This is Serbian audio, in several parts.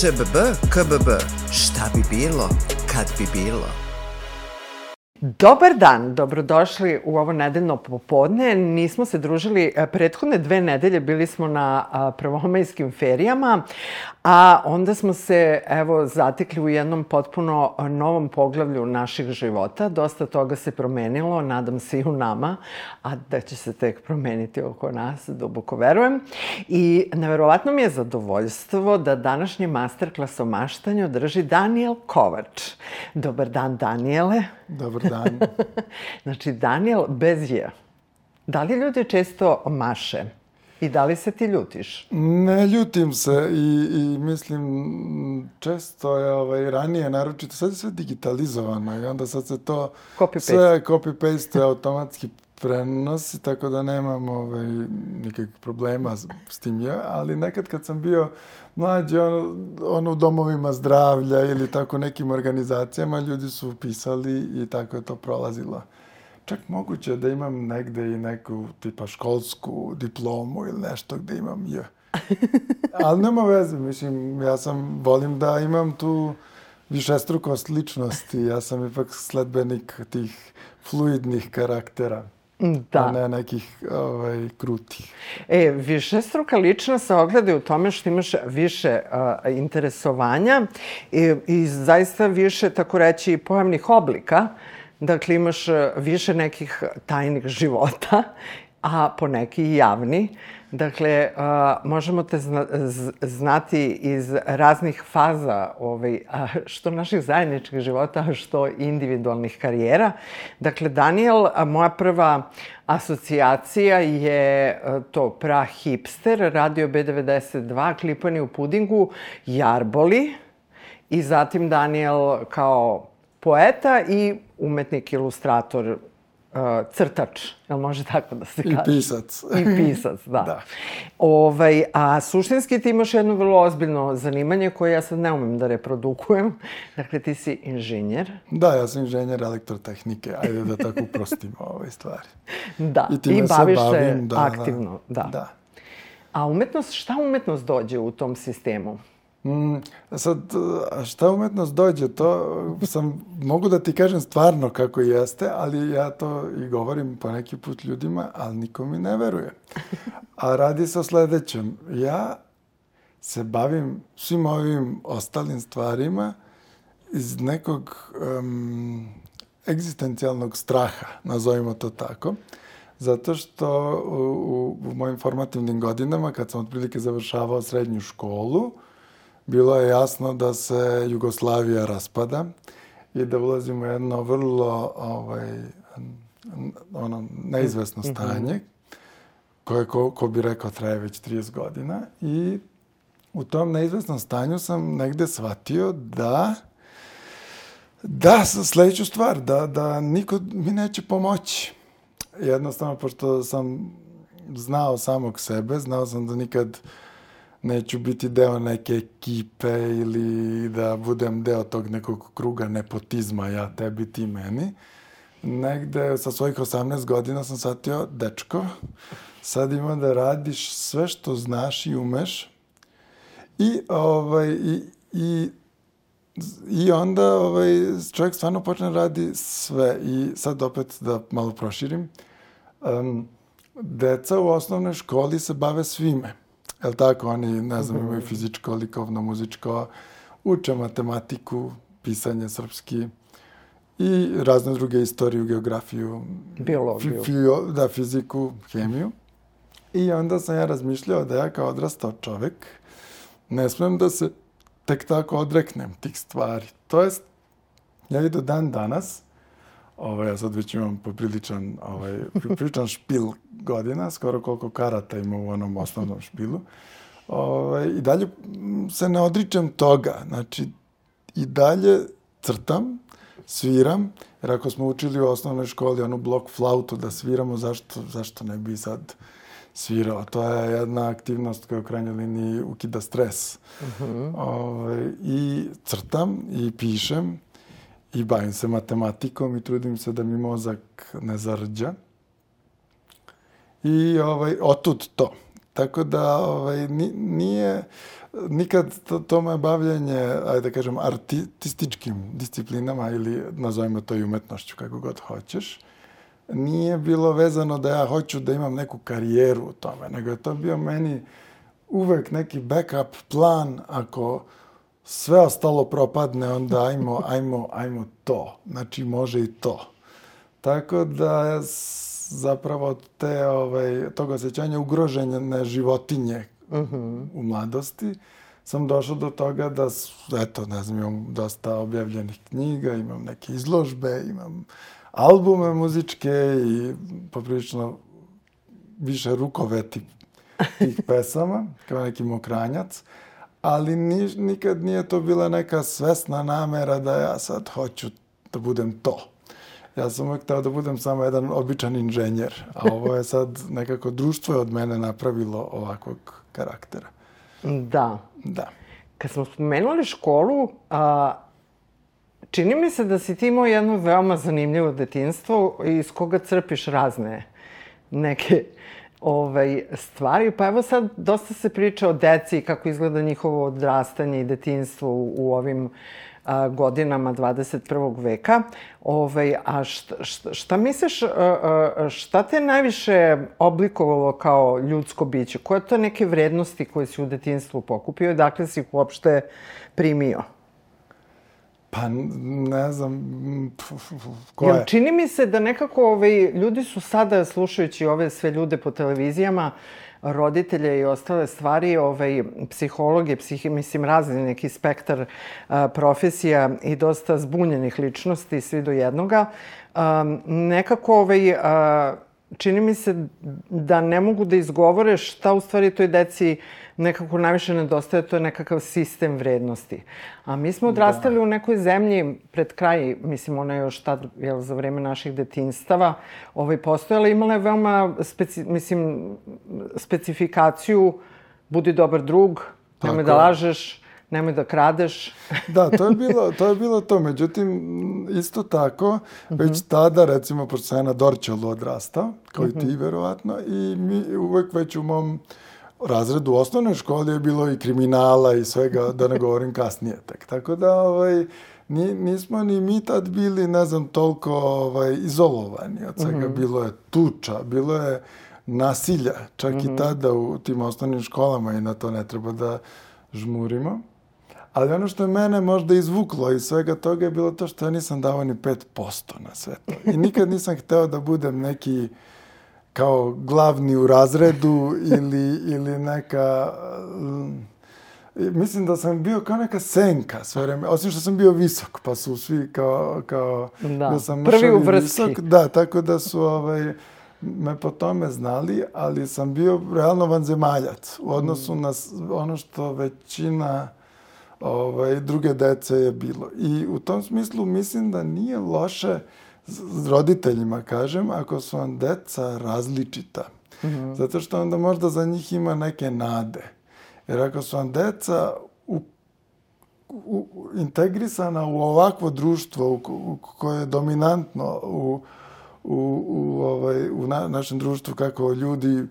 ŠBB, KBB, šta bi bilo, kad bi bilo? Dobar dan, dobrodošli u ovo nedeljno popodne. Nismo se družili e, prethodne dve nedelje, bili smo na prvomajskim ferijama, a onda smo se, evo, zatekli u jednom potpuno novom poglavlju naših života. Dosta toga se promenilo, nadam se i u nama, a da će se tek promeniti oko nas, duboko verujem. I neverovatno mi je zadovoljstvo da današnji masterklas o maštanju drži Daniel Kovač. Dobar dan, Daniele. Dobar dan. znači, Daniel bez je. Da li ljudi često maše? I da li se ti ljutiš? Ne ljutim se i, i mislim često je ovaj, ranije naročito, sad je sve digitalizovano i onda sad se to copy sve copy-paste automatski prenosi, tako da nemam ovaj, nikakvih problema s tim ja, ali nekad kad sam bio mlađi, ono, ono u domovima zdravlja ili tako nekim organizacijama, ljudi su pisali i tako je to prolazilo. Čak moguće da imam negde i neku tipa školsku diplomu ili nešto gde imam J. Ali nema veze, mislim, ja sam, volim da imam tu višestrukost ličnosti, ja sam ipak sledbenik tih fluidnih karaktera. Da. A ne nekih ovaj, krutih. E, više struka lična se ogleda u tome što imaš više uh, interesovanja i, i zaista više, tako reći, pojavnih oblika. Dakle, imaš više nekih tajnih života, a po neki i javni. Dakle, uh, možemo te zna, znati iz raznih faza ovaj, što naših zajedničkih života, što individualnih karijera. Dakle, Daniel, moja prva asocijacija je to pra hipster, radio B92, klipani u pudingu, Jarboli i zatim Daniel kao poeta i umetnik, ilustrator crtač, jel može tako da se kaže? I pisac. I pisac, da. da. Ovaj, a suštinski ti imaš jedno vrlo ozbiljno zanimanje koje ja sad ne umem da reprodukujem. Dakle, ti si inženjer. Da, ja sam inženjer elektrotehnike, ajde da tako uprostimo ove stvari. Da, i, i baviš se, bavim, da, aktivno, da. da. da. A umetnost, šta umetnost dođe u tom sistemu? Mm, sad, šta umetnost dođe, to sam, mogu da ti kažem stvarno kako jeste, ali ja to i govorim po neki put ljudima, ali niko mi ne veruje. A radi se o sledećem. Ja se bavim svim ovim ostalim stvarima iz nekog um, egzistencijalnog straha, nazovimo to tako. Zato što u, u, u mojim formativnim godinama, kad sam otprilike završavao srednju školu, bilo je jasno da se Jugoslavija raspada i da ulazimo u jedno vrlo ovaj, ono, neizvesno mhm. stanje, koje, ko, ko bi rekao, traje već 30 godina. I u tom neizvesnom stanju sam negde shvatio da da, sledeću stvar, da, da niko mi neće pomoći. Jednostavno, pošto sam znao samog sebe, znao sam da nikad uh, neću biti deo neke ekipe ili da budem deo tog nekog kruga nepotizma, ja tebi, ti meni. Negde sa svojih 18 godina sam shvatio, dečko, sad ima da radiš sve što znaš i umeš i, ovaj, i, i I onda ovaj, čovjek stvarno počne da radi sve. I sad opet da malo proširim. Um, deca u osnovnoj školi se bave svime. Jel tako? Oni, ne znam, imaju fizičko, likovno, muzičko, uče matematiku, pisanje srpski i razne druge istoriju, geografiju, biologiju, fi, da, fiziku, hemiju. I onda sam ja razmišljao da ja kao odrastao čovek ne smem da se tek tako odreknem tih stvari. To jest, ja i do dan danas Ovaj, ja sad već imam popriličan, ovaj, popriličan špil godina, skoro koliko karata ima u onom osnovnom špilu. Ovaj, I dalje se ne odričem toga. Znači, i dalje crtam, sviram, jer ako smo učili u osnovnoj školi onu blok flautu da sviramo, zašto, zašto ne bi sad svirao? To je jedna aktivnost koja u krajnjoj liniji ukida stres. Uh -huh. ovaj, I crtam i pišem i bavim se matematikom i trudim se da mi mozak ne zarđa. I ovaj, otud to. Tako da ovaj, ni, nije, nikad to, to moje bavljanje, ajde da kažem, artističkim disciplinama ili nazovimo to i umetnošću, kako god hoćeš, nije bilo vezano da ja hoću da imam neku karijeru u tome, nego je to bio meni uvek neki backup plan ako sve ostalo propadne, onda ajmo, ajmo, ajmo to. Znači, može i to. Tako da zapravo te, ovaj, tog osjećanja ugroženja životinje uh -huh. u mladosti sam došao do toga da, eto, ne znam, imam dosta objavljenih knjiga, imam neke izložbe, imam albume muzičke i poprilično više rukoveti tih pesama, kao neki mokranjac, ali ni, nikad nije to bila neka svesna namera da ja sad hoću da budem to. Ja sam uvek teo da budem samo jedan običan inženjer, a ovo je sad nekako društvo je od mene napravilo ovakvog karaktera. Da. Da. Kad smo spomenuli školu, a, čini mi se da si ti imao jedno veoma zanimljivo detinstvo iz koga crpiš razne neke ovaj, stvari. Pa evo sad, dosta se priča o deci i kako izgleda njihovo odrastanje i detinstvo u, u ovim a, godinama 21. veka. Ovaj, a šta, šta, šta misliš, a, šta te najviše oblikovalo kao ljudsko biće? Koje to neke vrednosti koje si u detinstvu pokupio i dakle si ih uopšte primio? Pa, ne znam, ko je? čini mi se da nekako ovaj, ljudi su sada, slušajući ove sve ljude po televizijama, roditelje i ostale stvari, ovaj, psihologe, psihi, mislim, razni neki spektar a, profesija i dosta zbunjenih ličnosti, svi do jednoga, a, nekako ovaj, a, čini mi se da ne mogu da izgovore šta u stvari toj deci nekako najviše nedostaje, to je nekakav sistem vrednosti. A mi smo odrastali da. u nekoj zemlji pred kraj, mislim, ona je još tad, jel, za vreme naših detinstava, ovaj, postojala, imala je veoma, speci, mislim, specifikaciju budi dobar drug, nemoj da lažeš, nemoj da kradeš. da, to je bilo to. Je bilo to. Međutim, isto tako, uh -huh. već tada, recimo, pošto sam ja na Dorčelu odrastao, kao uh i ti, mhm. verovatno, i mi uvek već u mom razredu u osnovnoj školi je bilo i kriminala i svega, da ne govorim kasnije tek. Tako da, ovaj, ni, nismo ni mi tad bili, ne znam, toliko ovaj, izolovani od svega. Mm -hmm. Bilo je tuča, bilo je nasilja, čak mm -hmm. i mhm. tada u tim osnovnim školama i na to ne treba da žmurimo. Ali ono što je mene možda izvuklo iz svega toga je bilo to što ja nisam dao ni 5% na sve to. I nikad nisam hteo da budem neki kao glavni u razredu ili, ili neka... Mislim da sam bio kao neka senka sve vreme, osim što sam bio visok, pa su svi kao... kao da, da sam prvi u. Visok, da, tako da su ovaj, me po tome znali, ali sam bio realno vanzemaljac u odnosu mm. na ono što većina ovaj, druge dece je bilo. I u tom smislu mislim da nije loše roditeljima kažem, ako su vam deca različita. Mm -hmm. Zato što onda možda za njih ima neke nade. Jer ako su vam deca u, u, integrisana u ovakvo društvo u, u, koje je dominantno u, u, u, ovaj, u na, našem društvu kako ljudi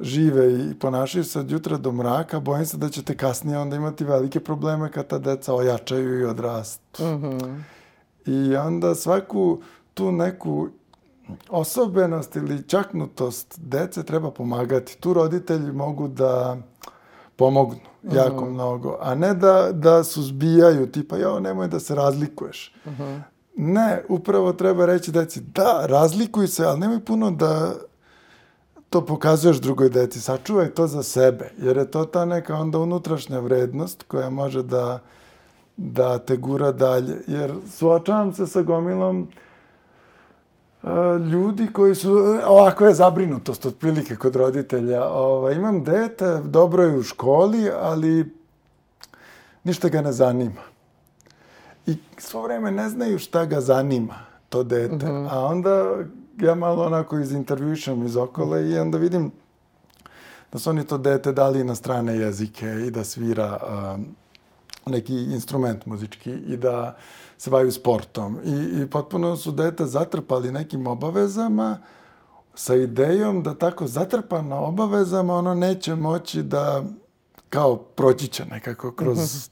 žive i ponašaju se od jutra do mraka, bojim se da ćete kasnije onda imati velike probleme kad ta deca ojačaju i odrastu. Mm -hmm. I onda svaku tu neku osobenost ili čaknutost dece treba pomagati. Tu roditelji mogu da pomognu jako uh-huh. mnogo, a ne da, da suzbijaju, tipa, jo, nemoj da se razlikuješ. Uh-huh. Ne, upravo treba reći deci, da, razlikuj se, ali nemoj puno da to pokazuješ drugoj deci, sačuvaj to za sebe, jer je to ta neka onda unutrašnja vrednost koja može da, da te gura dalje. Jer suočavam se sa gomilom ljudi koji su, ovako je zabrinutost otprilike kod roditelja. Ova, imam dete, dobro je u školi, ali ništa ga ne zanima. I svo vreme ne znaju šta ga zanima, to dete. Mhm. -huh. A onda ja malo onako izintervjušam iz okola i onda vidim da su oni to dete dali na strane jezike i da svira um, neki instrument muzički i da se bavaju sportom. I, I potpuno su dete zatrpali nekim obavezama sa idejom da tako zatrpano obavezama ono neće moći da kao proći će nekako kroz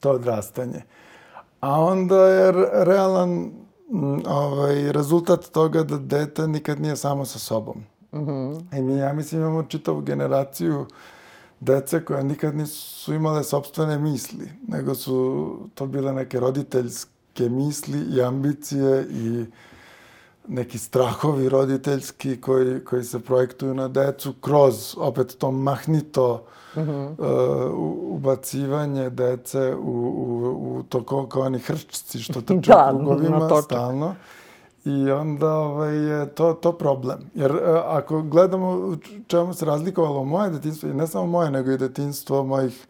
to odrastanje. A onda je realan ovaj, rezultat toga da dete nikad nije samo sa sobom. Mm -hmm. I mi, ja mislim, imamo čitavu generaciju dece koja nikad nisu imale sobstvene misli, nego su to bile neke roditeljske misli i ambicije i neki strahovi roditeljski koji, koji se projektuju na decu kroz opet to mahnito uh -huh. uh, ubacivanje dece u, u, u to kao, kao oni hrčci što trče da, krugovima stalno. I onda ovaj, je to, to problem. Jer uh, ako gledamo čemu se razlikovalo moje detinstvo, i ne samo moje, nego i detinstvo mojih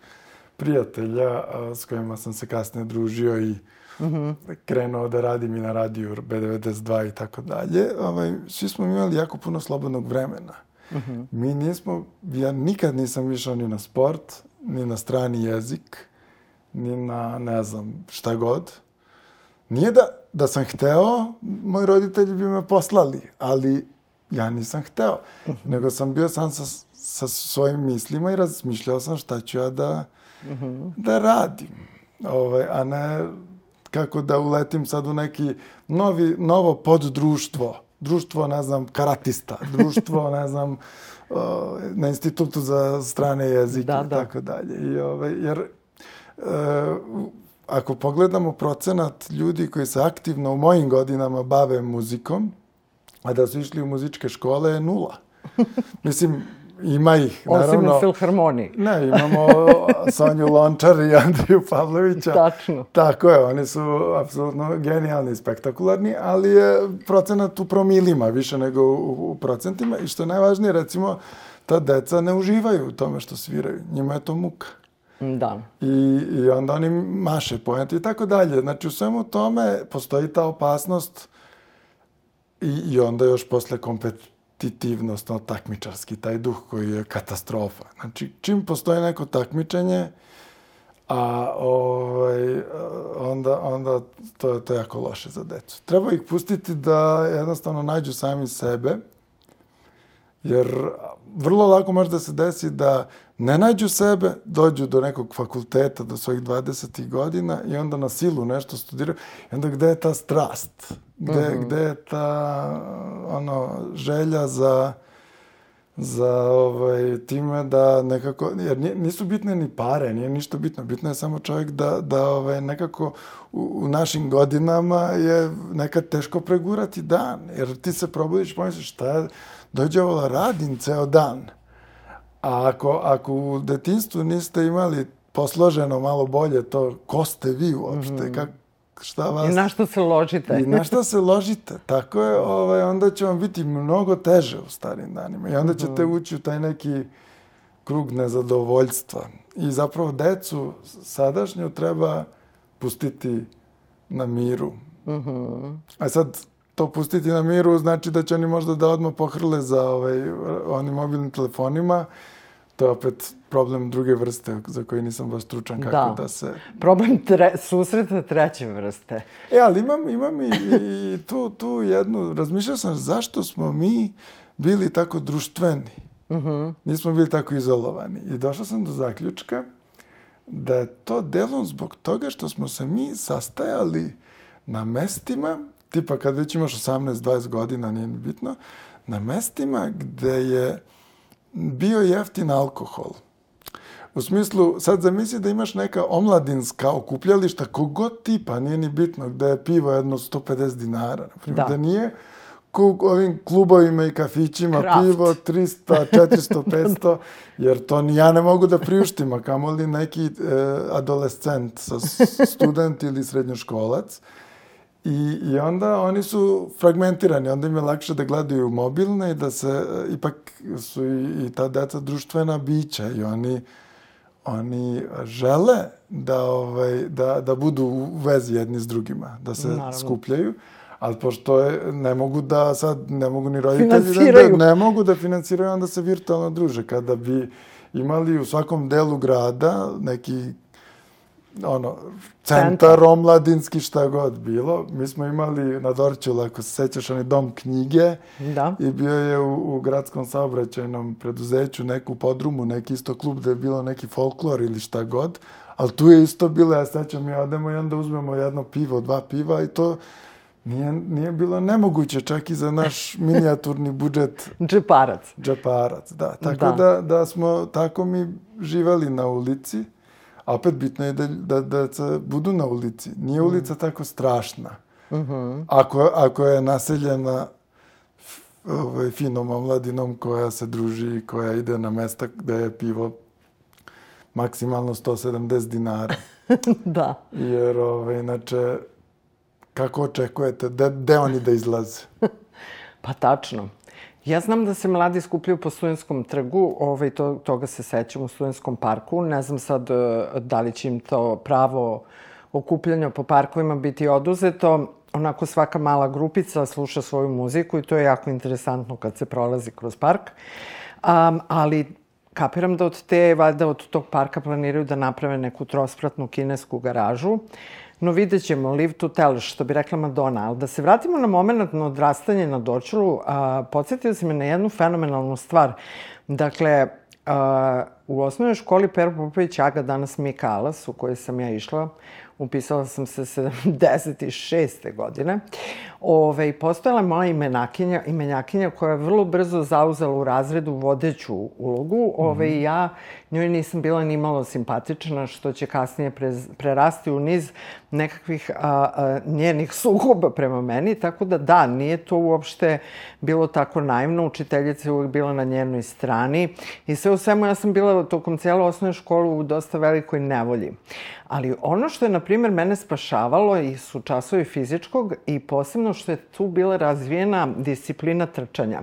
prijatelja uh, s kojima sam se kasnije družio i mm -hmm. krenuo da radim i na radiju B92 i tako dalje, ovaj, svi smo imali jako puno slobodnog vremena. Mm -hmm. Mi nismo, ja nikad nisam išao ni na sport, ni na strani jezik, ni na, ne znam, šta god. Nije da, da sam hteo, moji roditelji bi me poslali, ali ja nisam hteo. Mm -hmm. Nego sam bio sam sa, sa svojim mislima i razmišljao sam šta ću ja da, mm -hmm. da radim. Ovaj, a ne kako da uletim sad u neki novi, novo poddruštvo. Društvo, ne znam, karatista. Društvo, ne znam, na institutu za strane jezike da, da. i tako dalje. I, ovaj, jer e, ako pogledamo procenat ljudi koji se aktivno u mojim godinama bave muzikom, a da su išli u muzičke škole je nula. Mislim, Ima ih, naravno. Osim u Filharmoniji. Ne, imamo Sonju Lončar i Andriju Pavlovića. Tačno. Tako je, oni su apsolutno genijalni i spektakularni, ali je procenat u promilima više nego u, u procentima. I što je najvažnije, recimo, ta deca ne uživaju u tome što sviraju. Njima je to muka. Da. I, I onda oni maše pojenti i tako dalje. Znači, u svemu tome postoji ta opasnost i, i onda još posle kompet, kompetitivnost, no, takmičarski, taj duh koji je katastrofa. Znači, čim postoje neko takmičenje, a ovaj, onda, onda to, to je jako loše za decu. Treba ih pustiti da jednostavno nađu sami sebe, jer vrlo lako može da se desi da ne nađu sebe, dođu do nekog fakulteta do svojih 20. godina i onda na silu nešto studiraju. I onda gde je ta strast? Gde, mhm. -huh. gde je ta ono, želja za za ovaj, time da nekako, jer nisu bitne ni pare, nije ništa bitno, bitno je samo čovjek da, da ovaj, nekako u, u našim godinama je nekad teško pregurati dan, jer ti se probudiš, pomisliš šta je, dođe ovo da radim ceo dan. A ako, ako u detinstvu niste imali posloženo malo bolje to ko ste vi uopšte, mm -hmm. kak, šta vas... I na što se ložite. I na što se ložite. Tako je, ovaj, onda će vam biti mnogo teže u starim danima. I onda ćete mm. ući u taj neki krug nezadovoljstva. I zapravo decu sadašnju treba pustiti na miru. Mm -hmm. A sad, to pustiti na miru znači da će oni možda da odmah pohrle za ovaj, onim mobilnim telefonima. To je opet problem druge vrste za koji nisam baš stručan kako da, da se... Problem tre, susreta treće vrste. E, ali imam, imam i, i tu, tu jednu... Razmišljao sam zašto smo mi bili tako društveni. Uh mhm. -huh. Nismo bili tako izolovani. I došao sam do zaključka da je to delom zbog toga što smo se mi sastajali na mestima tipa kad već imaš 18-20 godina, nije bitno, na mestima gde je bio jeftin alkohol. U smislu, sad zamisli da imaš neka omladinska okupljališta, kogod tipa, nije ni bitno, gde je pivo jedno 150 dinara. Naprimjer, da. da nije ku ovim klubovima i kafićima Kraft. pivo 300, 400, 500, jer to ni ja ne mogu da priuštim, a kamoli neki e, adolescent, sa student ili srednjoškolac. I, I onda oni su fragmentirani, onda im je lakše da gledaju mobilne i da se, ipak su i, i ta deca društvena bića i oni, oni žele da, ovaj, da, da budu u vezi jedni s drugima, da se Naravno. skupljaju, ali pošto je, ne mogu da sad, ne mogu ni roditelji da, da, ne mogu da finansiraju, onda se virtualno druže. Kada bi imali u svakom delu grada neki ono, centar omladinski, šta god bilo. Mi smo imali na Dorćulu, ako se sećaš, onaj dom knjige. Da. I bio je u, u gradskom saobraćajnom preduzeću neku podrumu, neki isto klub da je bilo neki folklor ili šta god. Ali tu je isto bilo, ja sećam, mi odemo i onda uzmemo jedno pivo, dva piva i to nije, nije bilo nemoguće čak i za naš minijaturni budžet Džeparac. džeparac. Da, tako Da. da. da, smo tako mi živali na ulici. A opet bitno je da, da, da budu na ulici. Nije ulica tako strašna. Ako, ako je naseljena ovaj, finom omladinom koja se druži, koja ide na mesta gde je pivo maksimalno 170 dinara. da. Jer, ovaj, inače, kako očekujete, de, de oni da izlaze? Pa tačno. Ja znam da se mladi skupljaju po Studenskom trgu, ovaj, to, toga se sećam u Studenskom parku. Ne znam sad e, da li će im to pravo okupljanja po parkovima biti oduzeto. Onako svaka mala grupica sluša svoju muziku i to je jako interesantno kad se prolazi kroz park. Um, ali kapiram da od te, valjda od tog parka planiraju da naprave neku trospratnu kinesku garažu. No vidjet ćemo, live to tell, što bi rekla Madonna. Ali da se vratimo na moment na odrastanje na Dorčulu, a, podsjetio se me na jednu fenomenalnu stvar. Dakle, a, u osnovnoj školi Pero Popović Aga, danas Mika Alas, u kojoj sam ja išla, upisala sam se 76. godine. Ove, postojala moja imenakinja, imenjakinja koja je vrlo brzo zauzela u razredu vodeću ulogu. Ove, mm -hmm. Ja njoj nisam bila ni malo simpatična, što će kasnije pre, prerasti u niz nekakvih a, a, njenih sukoba prema meni. Tako da da, nije to uopšte bilo tako naivno. Učiteljica je uvijek bila na njenoj strani. I sve u svemu ja sam bila tokom cijela osnovne škole u dosta velikoj nevolji. Ali ono što je, na primjer, mene spašavalo i su časovi fizičkog i posebno što je tu bila razvijena disciplina trčanja.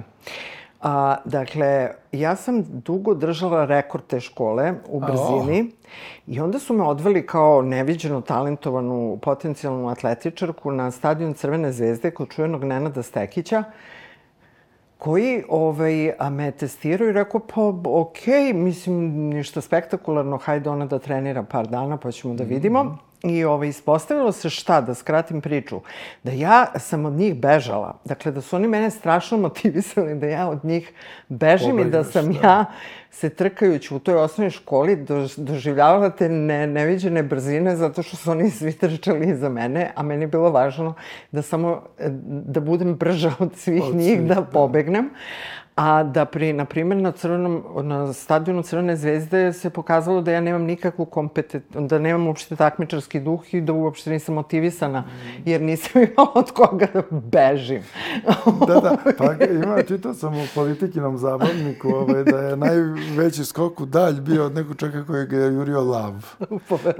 A, dakle, ja sam dugo držala rekord te škole u brzini oh. i onda su me odveli kao neviđeno talentovanu potencijalnu atletičarku na stadion Crvene zvezde kod čuvenog Nenada Stekića koji ovaj, a me testirao i rekao, pa okej, okay, mislim, ništa spektakularno, hajde ona da trenira par dana pa ćemo da vidimo. Mm -hmm. I ovaj, ispostavilo se šta, da skratim priču, da ja sam od njih bežala. Dakle, da su oni mene strašno motivisali da ja od njih bežim Pobegneš, i da sam da. ja se trkajući u toj osnovnoj školi dož, doživljavala te ne, neviđene brzine zato što su oni svi trčali iza mene, a meni je bilo važno da samo da budem brža od svih od njih, svih, da pobegnem. A da pri, na primjer, na, crvenom, na stadionu Crvene zvezde se pokazalo da ja nemam nikakvu kompetent, da nemam uopšte takmičarski duh i da uopšte nisam motivisana, jer nisam imala od koga da bežim. da, da, pa ima, čitao sam u politikinom zabavniku ovaj, da je najveći skok u dalj bio od nekog čovjeka koji ga je jurio lav.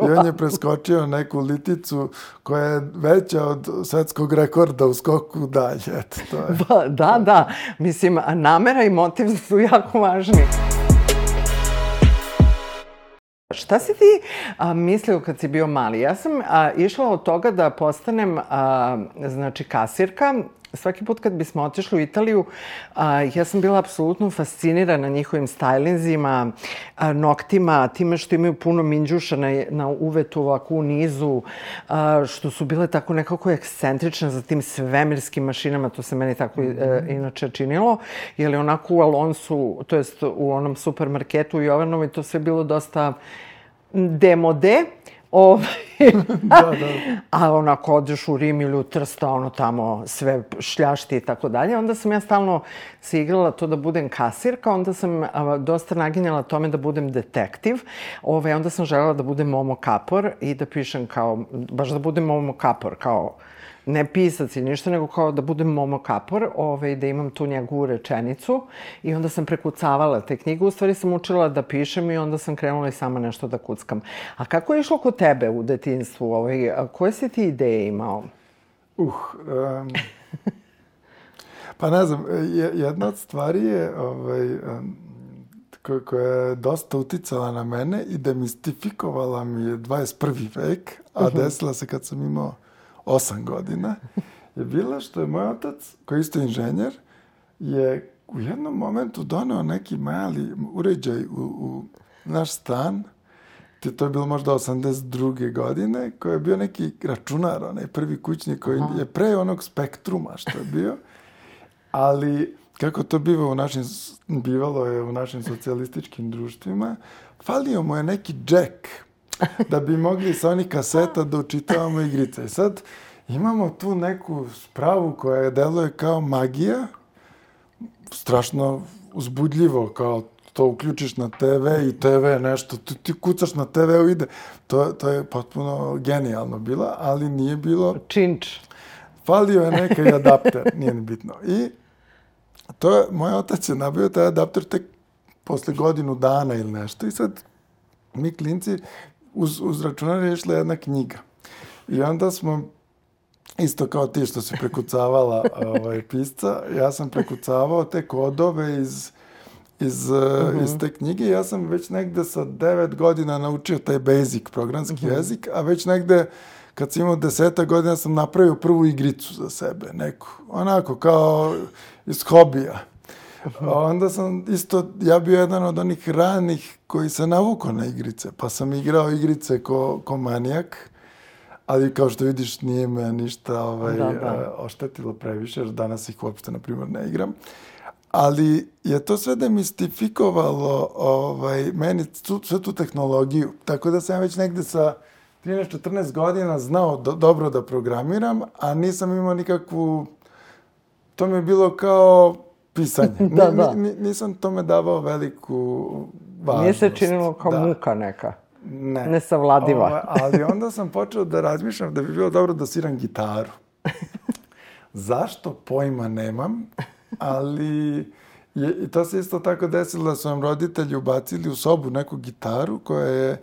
I on je preskočio neku liticu koja je veća od svetskog rekorda u skoku u dalj. Eto, to je. Ba, da, da. Mislim, nam namera i motiv su jako važni. Šta si ti a, mislio kad si bio mali? Ja sam a, išla od toga da postanem a, znači kasirka svaki put kad bismo otišli u Italiju, a, ja sam bila apsolutno fascinirana njihovim stajlinzima, a, noktima, time što imaju puno minđuša na, na uvetu ovako u nizu, a, što su bile tako nekako ekscentrične za tim svemirskim mašinama, to se meni tako e, inače činilo, jer je onako u Alonsu, to jest u onom supermarketu u Jovanovi, to sve bilo dosta demode, Ovaj, da, da. A onako odeš u Rim ili u Trsta, ono tamo sve šljašti i tako dalje. Onda sam ja stalno se igrala to da budem kasirka, onda sam a, dosta naginjala tome da budem detektiv. Ovaj, onda sam želela da budem Momo Kapor i da pišem kao, baš da budem Momo Kapor, kao ne pisac i ništa, nego kao da budem Momo Kapor, ovaj, da imam tu njegovu rečenicu. I onda sam prekucavala te knjige. U stvari sam učila da pišem i onda sam krenula i sama nešto da kuckam. A kako je išlo kod tebe u detinstvu? Ovaj, koje si ti ideje imao? Uh, um, pa ne znam, jedna od stvari je ovaj, um, koja je dosta uticala na mene i demistifikovala mi je 21. vek, a desila se kad sam imao osam godina, je bila što je moj otac, koji je isto inženjer, je u jednom momentu doneo neki mali uređaj u, u naš stan, to je bilo možda 82. godine, koji je bio neki računar, onaj prvi kućnik koji Aha. je pre onog spektruma što je bio, ali kako to biva u našim, bivalo je u našim socijalističkim društvima, falio mu je neki džek da bi mogli sa onih kaseta da učitavamo igrice. I sad imamo tu neku spravu koja deluje kao magija, strašno uzbudljivo, kao to uključiš na TV i TV nešto, ti, ti kucaš na TV-u ide. To, to je potpuno genijalno bila, ali nije bilo... Činč. Falio je neki adapter, nije ni bitno. I to je, moj otac je nabio taj adapter tek posle godinu dana ili nešto i sad mi klinci uz, uz računar je išla jedna knjiga. I onda smo isto kao ti što si prekucavala ovaj, pisca, ja sam prekucavao te kodove iz, iz, uh -huh. iz te knjige. Ja sam već negde sa devet godina naučio taj basic programski uh -huh. jezik, a već negde kad sam imao deseta godina sam napravio prvu igricu za sebe, neku. Onako, kao iz hobija. A onda sam isto, ja bio jedan od onih ranih koji se navukao na igrice, pa sam igrao igrice ko, ko manijak, ali kao što vidiš nije me ništa ovaj, da, da. oštetilo previše, jer danas ih uopšte, na primjer, ne igram. Ali je to sve demistifikovalo ovaj, meni tu, sve tu tehnologiju, tako da sam već negde sa 13-14 godina znao do, dobro da programiram, a nisam imao nikakvu... To mi je bilo kao pisanje. da, da. N, nisam tome davao veliku važnost. Nije se činilo kao da. muka neka. Ne. Nesavladiva. Ova, ali onda sam počeo da razmišljam da bi bilo dobro da sviram gitaru. Zašto pojma nemam, ali je, i to se isto tako desilo da su nam roditelji ubacili u sobu neku gitaru koja je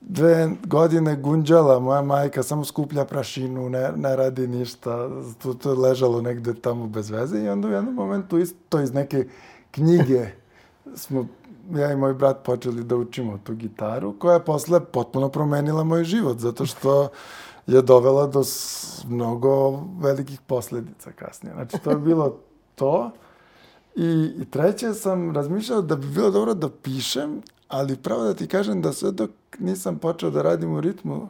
dve godine gunđala, moja majka samo skuplja prašinu, ne, ne radi ništa, to, to je ležalo negde tamo bez veze i onda u jednom momentu isto iz neke knjige smo ja i moj brat počeli da učimo tu gitaru, koja je posle potpuno promenila moj život, zato što je dovela do mnogo velikih posledica kasnije. Znači, to je bilo to. I, I treće sam razmišljao da bi bilo dobro da pišem, ali pravo da ti kažem da sve dok nisam počeo da radim u ritmu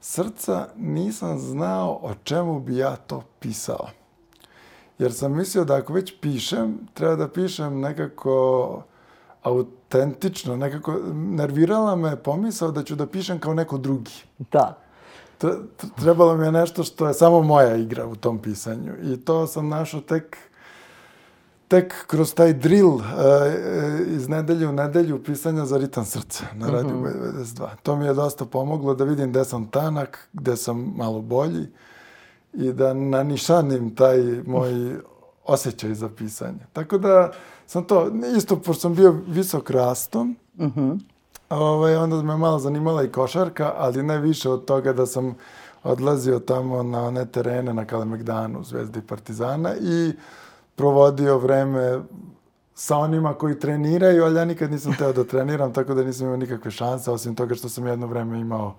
srca, nisam znao o čemu bi ja to pisao. Jer sam mislio da ako već pišem, treba da pišem nekako autentično, nekako nervirala me pomisao da ću da pišem kao neko drugi. Da. Trebalo mi je nešto što je samo moja igra u tom pisanju. I to sam našao tek tek kroz taj drill uh, iz nedelje u nedelju pisanja za ritam srca na radiju mm -hmm. 92. To mi je dosta pomoglo da vidim gde sam tanak, gde sam malo bolji i da nanišanim taj moj osjećaj za pisanje. Tako da sam to, isto pošto sam bio visok rastom, mm -hmm. ovaj, onda me malo zanimala i košarka, ali ne više od toga da sam odlazio tamo na one terene na Kalemegdanu, Zvezda i Partizana i provodio vreme sa onima koji treniraju, ali ja nikad nisam teo da treniram, tako da nisam imao nikakve šanse, osim toga što sam jedno vreme imao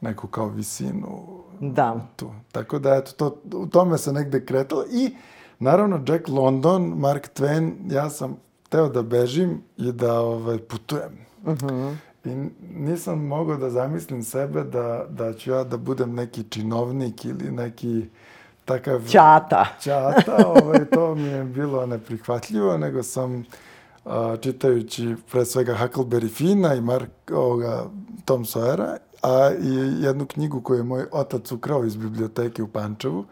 neku kao visinu. Da. Tu. Tako da, eto, to, u tome se negde kretalo. I, naravno, Jack London, Mark Twain, ja sam teo da bežim i da ovaj, putujem. Uh mhm. -huh. I nisam mogao da zamislim sebe da, da ću ja da budem neki činovnik ili neki takav... Ćata. Ćata, ovaj, to mi je bilo neprihvatljivo, nego sam a, čitajući pre svega Huckleberry Fina i Mark, ovoga, Tom Sawyera, a i jednu knjigu koju je moj otac ukrao iz biblioteke u Pančevu,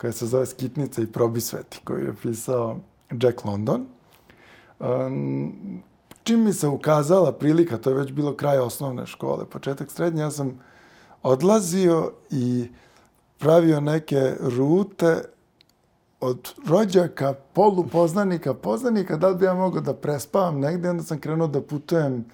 koja se zove Skitnica i probisveti, koju je pisao Jack London. Um, čim mi se ukazala prilika, to je već bilo kraj osnovne škole, početak srednje, ja sam odlazio i pravio neke rute od rođaka, polupoznanika, poznanika, da bi ja mogao da prespavam negde, onda sam krenuo da putujem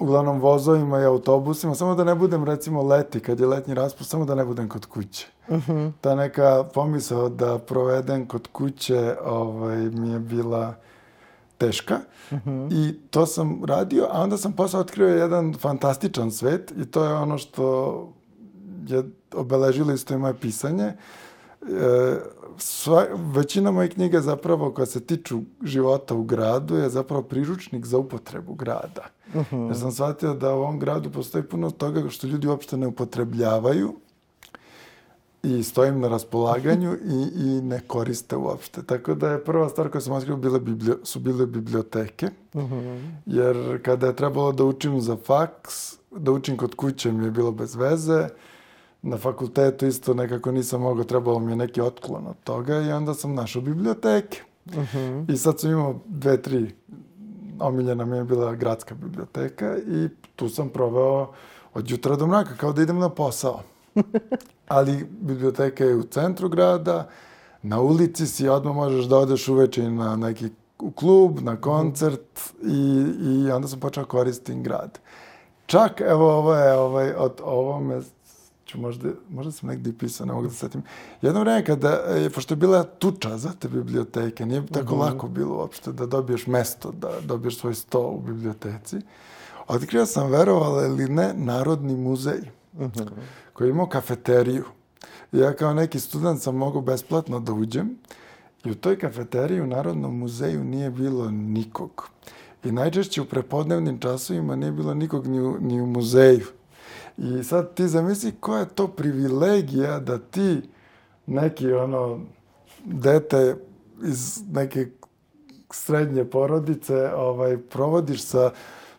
uglavnom vozovima i autobusima, samo da ne budem recimo leti, kad je letnji raspust, samo da ne budem kod kuće. Uh. -huh. Ta neka pomisao da provedem kod kuće ovaj, mi je bila teška uh. -huh. i to sam radio, a onda sam posle otkrio jedan fantastičan svet i to je ono što je obeležilo isto i moje pisanje. E, sva, većina mojih knjiga zapravo koja se tiču života u gradu je zapravo priručnik za upotrebu grada. Uh -huh. Ja sam shvatio da u ovom gradu postoji puno toga što ljudi uopšte ne upotrebljavaju i stojim na raspolaganju i, i ne koriste uopšte. Tako da je prva stvar koju sam otkrio bile biblio, su bile biblioteke. Uh -huh. Jer kada je trebalo da učim za faks, da učim kod kuće mi je bilo bez veze. Na fakultetu isto nekako nisam mogao, trebalo mi je neki otklon od toga i onda sam našao biblioteke. Uh -huh. I sad sam imao dve, tri omiljena mi je bila gradska biblioteka i tu sam proveo od jutra do mraka, kao da idem na posao. Ali biblioteka je u centru grada, na ulici si, odmah možeš da odeš uveče na neki u klub, na koncert i, i onda sam počeo koristim grad. Čak, evo, ovo je, ovaj, od ovome ću možda, možda sam negdje pisao, ne mogu da setim. Jedno vreme kada, je, pošto je bila tuča za te biblioteke, nije tako mm -hmm. lako bilo uopšte da dobiješ mesto, da dobiješ svoj sto u biblioteci. Otkrio sam, verovala ili ne, Narodni muzej, mm -hmm. koji je imao kafeteriju. I ja kao neki student sam mogao besplatno da uđem i u toj kafeteriji u Narodnom muzeju nije bilo nikog. I najčešće u prepodnevnim časovima nije bilo nikog ni u, ni u muzeju. I sad ti zamisli koja je to privilegija da ti neki ono dete iz neke srednje porodice ovaj provodiš sa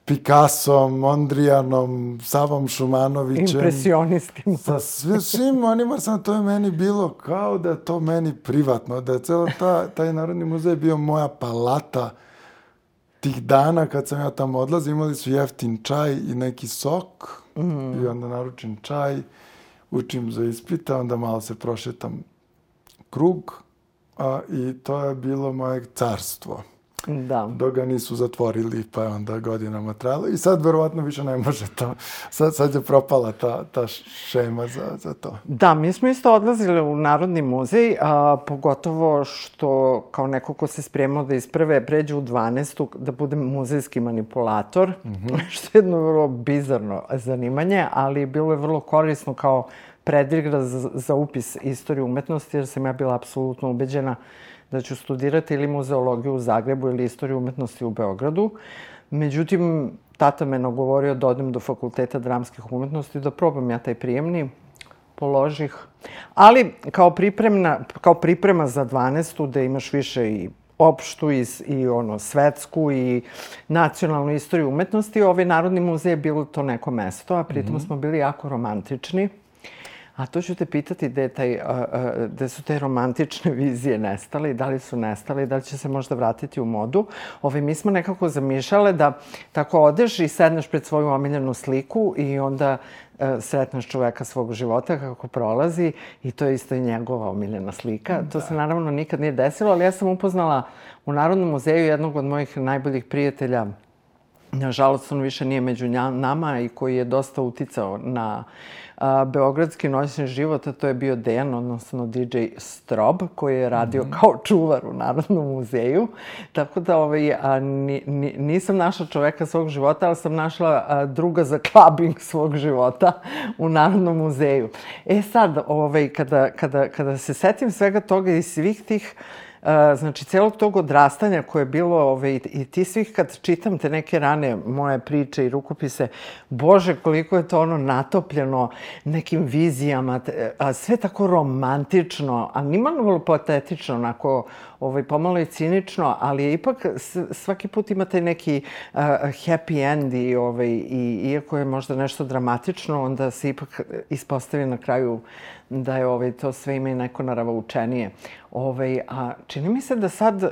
Picassom, Mondrianom, Savom Šumanovićem. Impresionistima. Sa svim, svim onima sam, to je meni bilo kao da to meni privatno, da je celo ta, taj Narodni muzej bio moja palata tih dana kad sam ja tamo odlazio, imali su jeftin čaj i neki sok mm. i onda naručim čaj, učim za ispita, onda malo se prošetam krug a, i to je bilo moje carstvo. Da. Dok ga nisu zatvorili, pa je onda godinama trajalo. I sad verovatno više ne može to. Sad, sad je propala ta, ta šema za, za to. Da, mi smo isto odlazili u Narodni muzej, a, pogotovo što kao neko ko se spremao da iz prve pređe u 12. da bude muzejski manipulator, mm -hmm. što je jedno vrlo bizarno zanimanje, ali bilo je vrlo korisno kao predigra za, za upis istorije umetnosti, jer sam ja bila apsolutno ubeđena da ću studirati ili muzeologiju u Zagrebu ili istoriju umetnosti u Beogradu. Međutim, tata me nagovorio da odem do fakulteta dramskih umetnosti, da probam ja taj prijemni, položih. Ali kao, pripremna, kao priprema za 12. da imaš više i opštu i, i ono svetsku i nacionalnu istoriju umetnosti, ovaj Narodni muzej je bilo to neko mesto, a pritom mm -hmm. smo bili jako romantični. A to ću te pitati gde, taj, gde su te romantične vizije nestale i da li su nestale i da li će se možda vratiti u modu. Ove, ovaj, mi smo nekako zamišljale da tako odeš i sedneš pred svoju omiljenu sliku i onda e, sretneš čoveka svog života kako prolazi i to je isto i njegova omiljena slika. Da. To se naravno nikad nije desilo, ali ja sam upoznala u Narodnom muzeju jednog od mojih najboljih prijatelja Nažalost, on više nije među nama i koji je dosta uticao na a, beogradski noćni život, a to je bio Dejan, odnosno DJ Strob, koji je radio mm -hmm. kao čuvar u Narodnom muzeju. Tako da ovaj, a, ni, ni, nisam našla čoveka svog života, ali sam našla a, druga za clubbing svog života u Narodnom muzeju. E sad, ovaj, kada, kada, kada se setim svega toga i svih tih znači, celog tog odrastanja koje je bilo, ove, i ti svih kad čitam te neke rane moje priče i rukopise, bože, koliko je to ono natopljeno nekim vizijama, a sve tako romantično, a nimalo patetično, onako, ovaj, pomalo i cinično, ali je ipak svaki put imate neki uh, happy end i, ovaj, i iako je možda nešto dramatično, onda se ipak ispostavi na kraju da je ovaj, to sve ima i neko naravoučenije. Ovaj, a čini mi se da sad uh,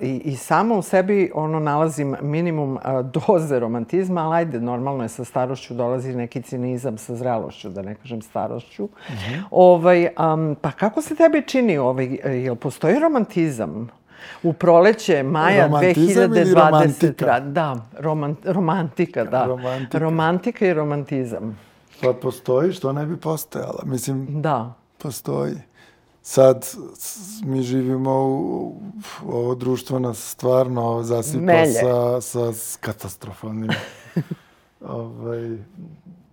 i, i samo u sebi ono nalazim minimum uh, doze romantizma, ali ajde, normalno je sa starošću dolazi neki cinizam sa zrelošću, da ne kažem starošću. Mm -hmm. ovaj, um, pa kako se tebi čini, ovaj, jel postoji romantizam? U proleće maja Romantizam 2020. Da, roman, romantika, da. Romantika. romantika i romantizam. Pa postoji, što ne bi postojala. Mislim, da. postoji. Sad mi živimo u, ovo društvo nas stvarno zasipa sa, sa katastrofalnim ovaj,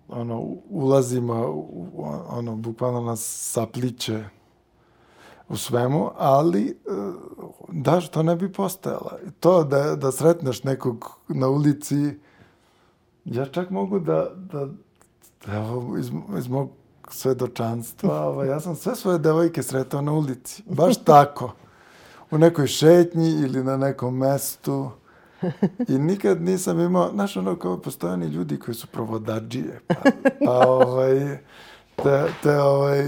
ono, ulazima, ono, bukvalno nas sapliče u svemu, ali e, da, što ne bi postojala. To da, da sretneš nekog na ulici, ja čak mogu da, da evo, iz, iz mog svedočanstva, ovaj, ja sam sve svoje devojke sretao na ulici. Baš tako. U nekoj šetnji ili na nekom mestu. I nikad nisam imao, znaš, ono kao postojani ljudi koji su provodađije. Pa, pa ovaj, te, te ovaj,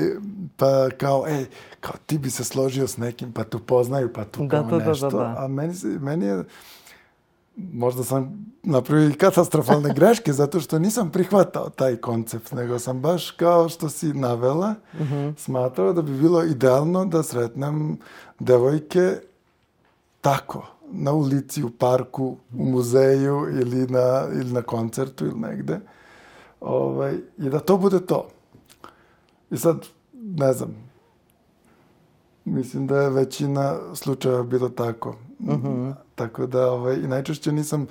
pa kao, ej, kao ti bi se složio s nekim, pa tu poznaju, pa tu Da, kao da, da, nešto. da, da. A meni, meni je, možda sam napravio i katastrofalne greške zato što nisam prihvatao taj koncept, nego sam baš kao što si navela, smatrao da bi bilo idealno da sretnem devojke tako, na ulici, u parku, u muzeju ili na, ili na koncertu ili negde. Ovaj, I da to bude to. I sad, ne znam, mislim da je većina slučajeva bilo tako. Tako da, ovaj, i najčešće nisam,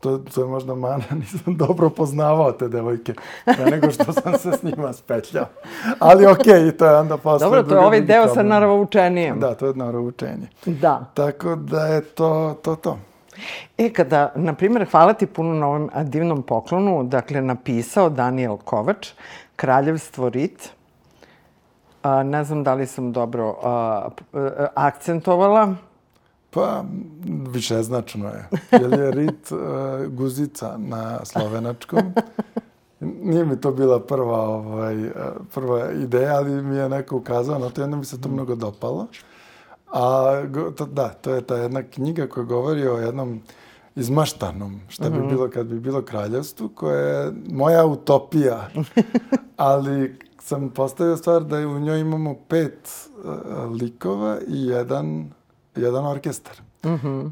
to, to je možda mana, nisam dobro poznavao te devojke, pre nego što sam se s njima spetljao. Ali okej, i to je onda posle Dobro, to je ovaj deo sa naravoučenijem. Da, to je naravoučenje. Da. Tako da je to to. to. E, kada, na primjer, hvala ti puno na ovom divnom poklonu, dakle, napisao Daniel Kovač, Kraljevstvo Rit. A, ne znam da li sam dobro a, a, akcentovala. Pa, višeznačno je. Jer je rit uh, guzica na slovenačkom. Nije mi to bila prva, ovaj, eh, prva ideja, ali mi je neko ukazao na to, jedno mi se to mnogo dopalo. A to, da, to je ta jedna knjiga koja govori o jednom izmaštanom, šta bi bilo kad bi bilo kraljevstvu, koje je moja utopija. Ali sam postavio stvar da u njoj imamo pet uh, likova i jedan, jedan orkestar.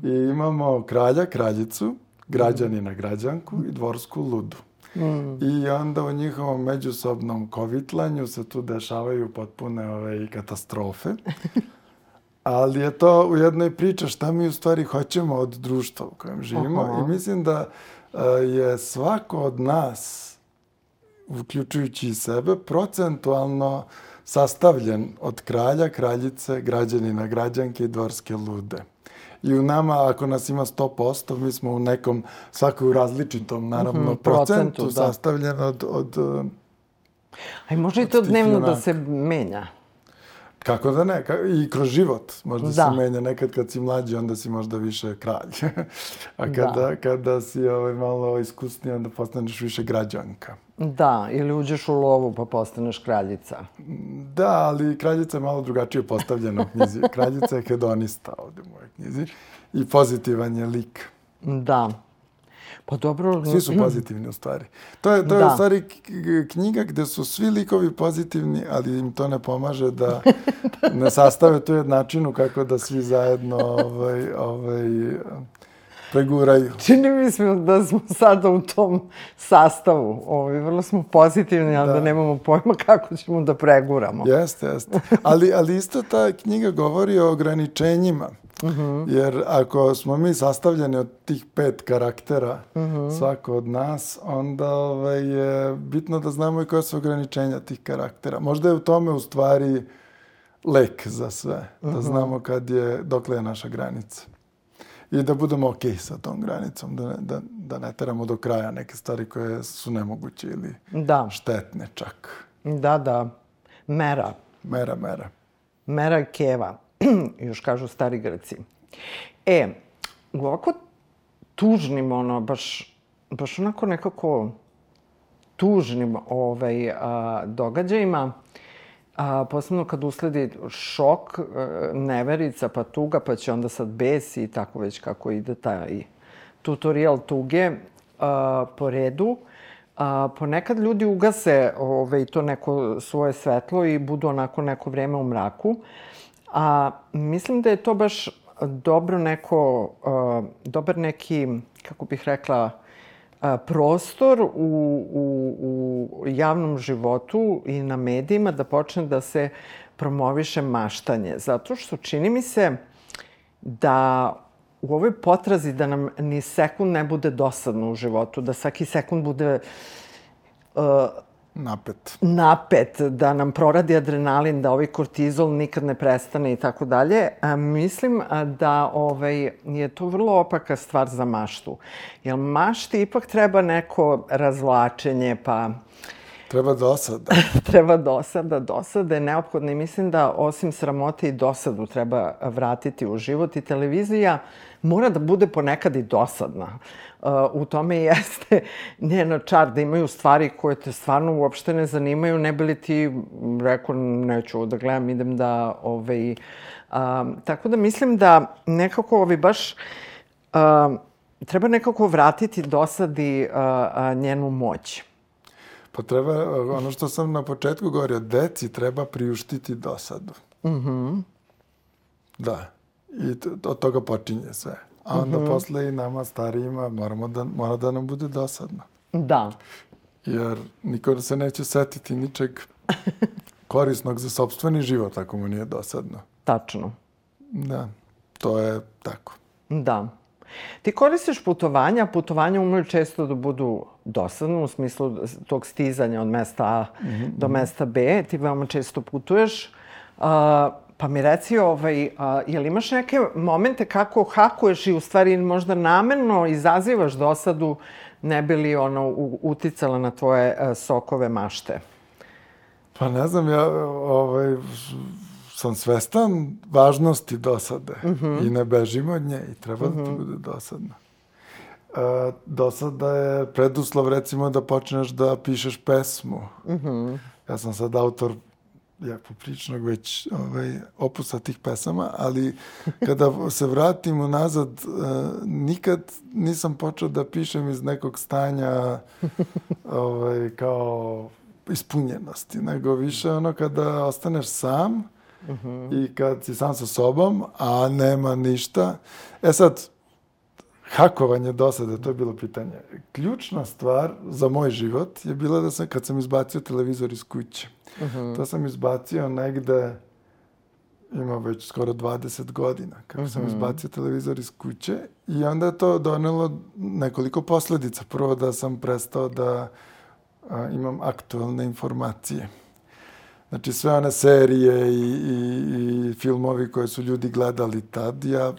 I imamo kralja, kraljicu, građanina, građanku i dvorsku ludu. I onda u njihovom međusobnom kovitlanju se tu dešavaju potpune ove katastrofe. Ali je to u jednoj priči šta mi u stvari hoćemo od društva u kojem živimo Aha. i mislim da e, je svako od nas, uključujući i sebe, procentualno sastavljen od kralja, kraljice, građanina, građanke i dvorske lude. I u nama, ako nas ima 100%, mi smo u nekom, svako u različitom, naravno, Mhm, procentu, procentu, da. sastavljen od, od A i može i to dnevno da junaka. se menja. Kako da ne, i kroz život možda Da. se menja. Nekad kad si mlađi, onda si možda više kralj. A kada, kada si ovaj, malo iskusniji, onda postaneš više građanka. Da, ili uđeš u lovu pa postaneš kraljica. Da, ali kraljica je malo drugačije postavljena u knjizi. Kraljica je hedonista ovde u mojoj knjizi i pozitivan je lik. Da. Pa dobro... Svi su pozitivni u stvari. To je, to je Da. u stvari knjiga gde su svi likovi pozitivni, ali im to ne pomaže da ne sastave tu jednačinu kako da svi zajedno ovaj, ovaj, preguraju. Čini mi se da smo sada u tom sastavu. Ovaj, vrlo smo pozitivni, ali da. Da. nemamo pojma kako ćemo da preguramo. Jeste, jeste. Ali, ali isto ta knjiga govori o ograničenjima. Jer ako smo mi sastavljeni od tih pet karaktera, svako od nas, onda ovaj, je bitno da znamo i koje su ograničenja tih karaktera. Možda je u tome u stvari lek za sve. Da znamo kad je, dokle je naša granica. I da budemo okej sa tom granicom, da da, da ne teramo do kraja neke stvari koje su nemoguće ili Da, štetne čak. da, da. Mera. Mera, mera. Mera keva. Još kažu stari Grci. E, u ovako tužnim, ono, baš, baš onako nekako tužnim ovaj, a, događajima, a, posebno kad usledi šok, a, neverica, pa tuga, pa će onda sad bes i tako već kako ide taj tutorial tuge a, po redu. A, ponekad ljudi ugase ovaj, to neko svoje svetlo i budu onako neko vreme u mraku. A mislim da je to baš dobro neko, a, dobar neki, kako bih rekla, prostor u, u, u javnom životu i na medijima da počne da se promoviše maštanje. Zato što čini mi se da u ovoj potrazi da nam ni sekund ne bude dosadno u životu, da svaki sekund bude uh, napet. napet, da nam proradi adrenalin, da ovaj kortizol nikad ne prestane i tako dalje. Mislim da ovaj, je to vrlo opaka stvar za maštu. Jer mašti ipak treba neko razvlačenje, pa Treba dosada. treba dosada. Dosada je neophodna i mislim da osim sramote i dosadu treba vratiti u život i televizija mora da bude ponekad i dosadna. U tome jeste njena čar, da imaju stvari koje te stvarno uopšte ne zanimaju, ne bi li ti rekao neću da gledam, idem da... Ovaj, um, tako da mislim da nekako ovi baš... Um, treba nekako vratiti dosadi uh, uh, njenu moć. Pa treba, ono što sam na početku govorio, deci treba priuštiti dosadu. Mhm. Da. I to, od toga počinje sve. A onda posle i nama starijima moramo da, mora da nam bude dosadno. Da. Jer niko se neće setiti ničeg korisnog za sobstveni život ako mu nije dosadno. Tačno. Da, to je tako. Da. Ti koristiš putovanja, putovanja umeju često da budu dosadno u smislu tog stizanja od mesta A do mesta B. Ti veoma često putuješ. A, pa mi reci, ovaj, a, jel imaš neke momente kako hakuješ i u stvari možda namerno izazivaš dosadu ne bi li ono u- uticala na tvoje a, sokove mašte? Pa ne znam, ja ovaj, sam svestan važnosti dosade i ne bežim od nje i treba da ti bude dosadno. E, dosada je preduslov recimo da počneš da pišeš pesmu. Ja sam sad autor ja popričnog već ovaj, opusa tih pesama, ali kada se vratim unazad, e, nikad nisam počeo da pišem iz nekog stanja ovaj, kao ispunjenosti, nego više ono kada ostaneš sam i kad si sam sa sobom, a nema ništa. E sad, hakovanje dosade, to je bilo pitanje. Ključna stvar za moj život je bila da sam, kad sam izbacio televizor iz kuće, to sam izbacio negde, ima već skoro 20 godina, kako sam izbacio televizor iz kuće i onda je to donelo nekoliko posledica. Prvo da sam prestao da a, imam aktualne informacije. Znači sve one serije i, i, i filmovi koje su ljudi gledali tad, ja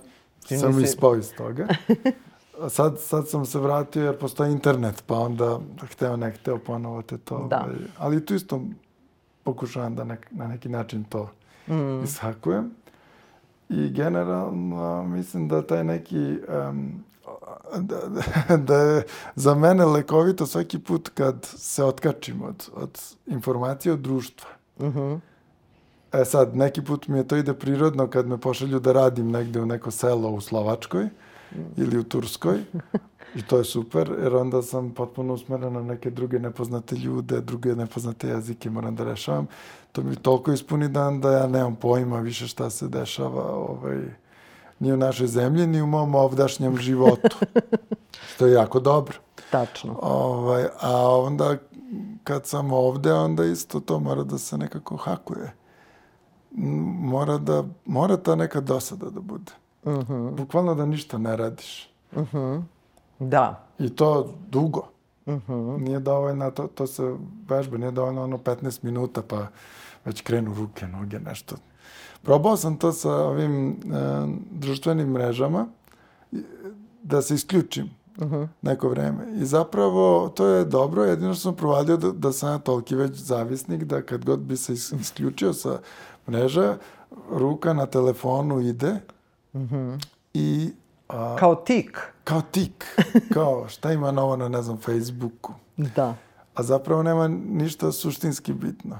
Ti sam nisi- ispao iz toga. Sad, sad sam se vratio jer postoji internet, pa onda hteo ne hteo ponovo te to. Da. ovaj, ali tu isto pokušavam da nek, na neki način to mm. ishakujem. I generalno mislim da taj neki um, da, da, je za mene lekovito svaki put kad se otkačim od, od informacije od društva. E sad, neki put mi je to ide prirodno kad me pošalju da radim negde u neko selo u Slovačkoj ili u Turskoj. I to je super, jer onda sam potpuno usmeren na neke druge nepoznate ljude, druge nepoznate jezike moram da rešavam. To mi toliko ispuni dan da ja nemam pojma više šta se dešava ovaj, ni u našoj zemlji, ni u mom ovdašnjem životu. Što je jako dobro. Tačno. Ovaj, a onda kad sam ovde, onda isto to mora da se nekako hakuje. Mora, da, mora ta neka dosada da bude. Bukvalno da ništa ne radiš. Da. I to dugo. Nije dovoljno, to, to se vežba, nije dovoljno ono 15 minuta pa već krenu ruke, noge, nešto. Probao sam to sa ovim e, društvenim mrežama da se isključim neko vreme. I zapravo to je dobro, jedino što sam provalio da, da sam ja toliki već zavisnik da kad god bi se is- isključio sa mreža, ruka na telefonu ide i a, Kao tik. kao tik, kao šta ima novo na, ne znam, Facebooku. Da. A zapravo nema ništa suštinski bitno.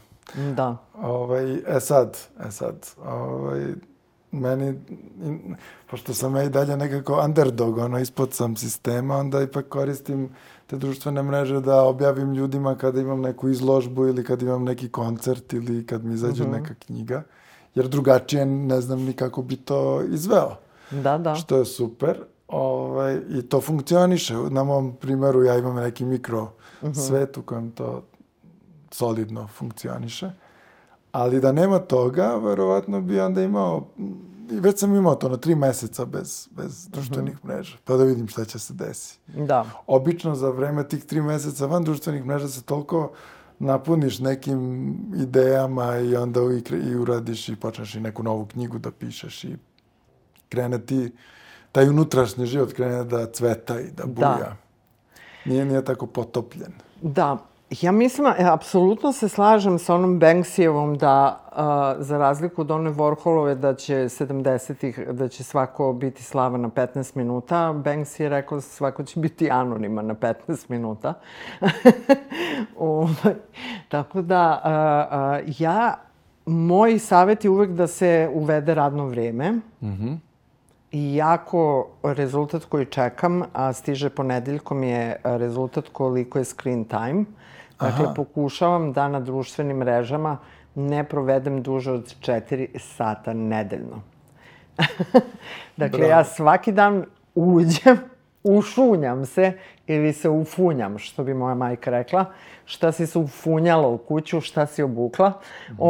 Da. Ovaj, e sad, e sad, ovaj, meni, in- pošto sam ja i dalje nekako underdog, ono, ispod sam sistema, onda ipak koristim te društvene mreže da objavim ljudima kada imam neku izložbu ili kad imam neki koncert ili kad mi izađe neka knjiga, jer drugačije ne znam ni kako bi to izveo Da, da. što je super. Ovaj, I to funkcioniše. Na mom primjeru ja imam neki mikro svet u kojem to solidno funkcioniše. Ali da nema toga, verovatno bi onda imao, i već sam imao to na tri meseca bez, bez društvenih mreža, pa da vidim šta će se desiti. Da. Obično za vreme tih tri meseca van društvenih mreža se toliko napuniš nekim idejama i onda i, i uradiš i počneš i neku novu knjigu da pišeš i krene ti taj unutrašnji život krene da cveta i da buja. Da. Nije, nije tako potopljen. Da, Ja mislim, e, apsolutno se slažem sa onom Banksyjevom da, a, za razliku od one Warholove, da će 70-ih, da će svako biti slava na 15 minuta, Banksy je rekao da svako će biti anonima na 15 minuta. Ovaj, tako da, a, a, ja, moj savjet je uvek da se uvede radno vreme. Mm -hmm. Iako rezultat koji čekam, a stiže ponedeljkom, je rezultat koliko je screen time. Dakle, Aha. pokušavam da na društvenim mrežama ne provedem duže od 4 sata nedeljno. dakle, Bravo. ja svaki dan uđem, ušunjam se ili se ufunjam, što bi moja majka rekla, šta si se ufunjala u kuću, šta si obukla. Mm.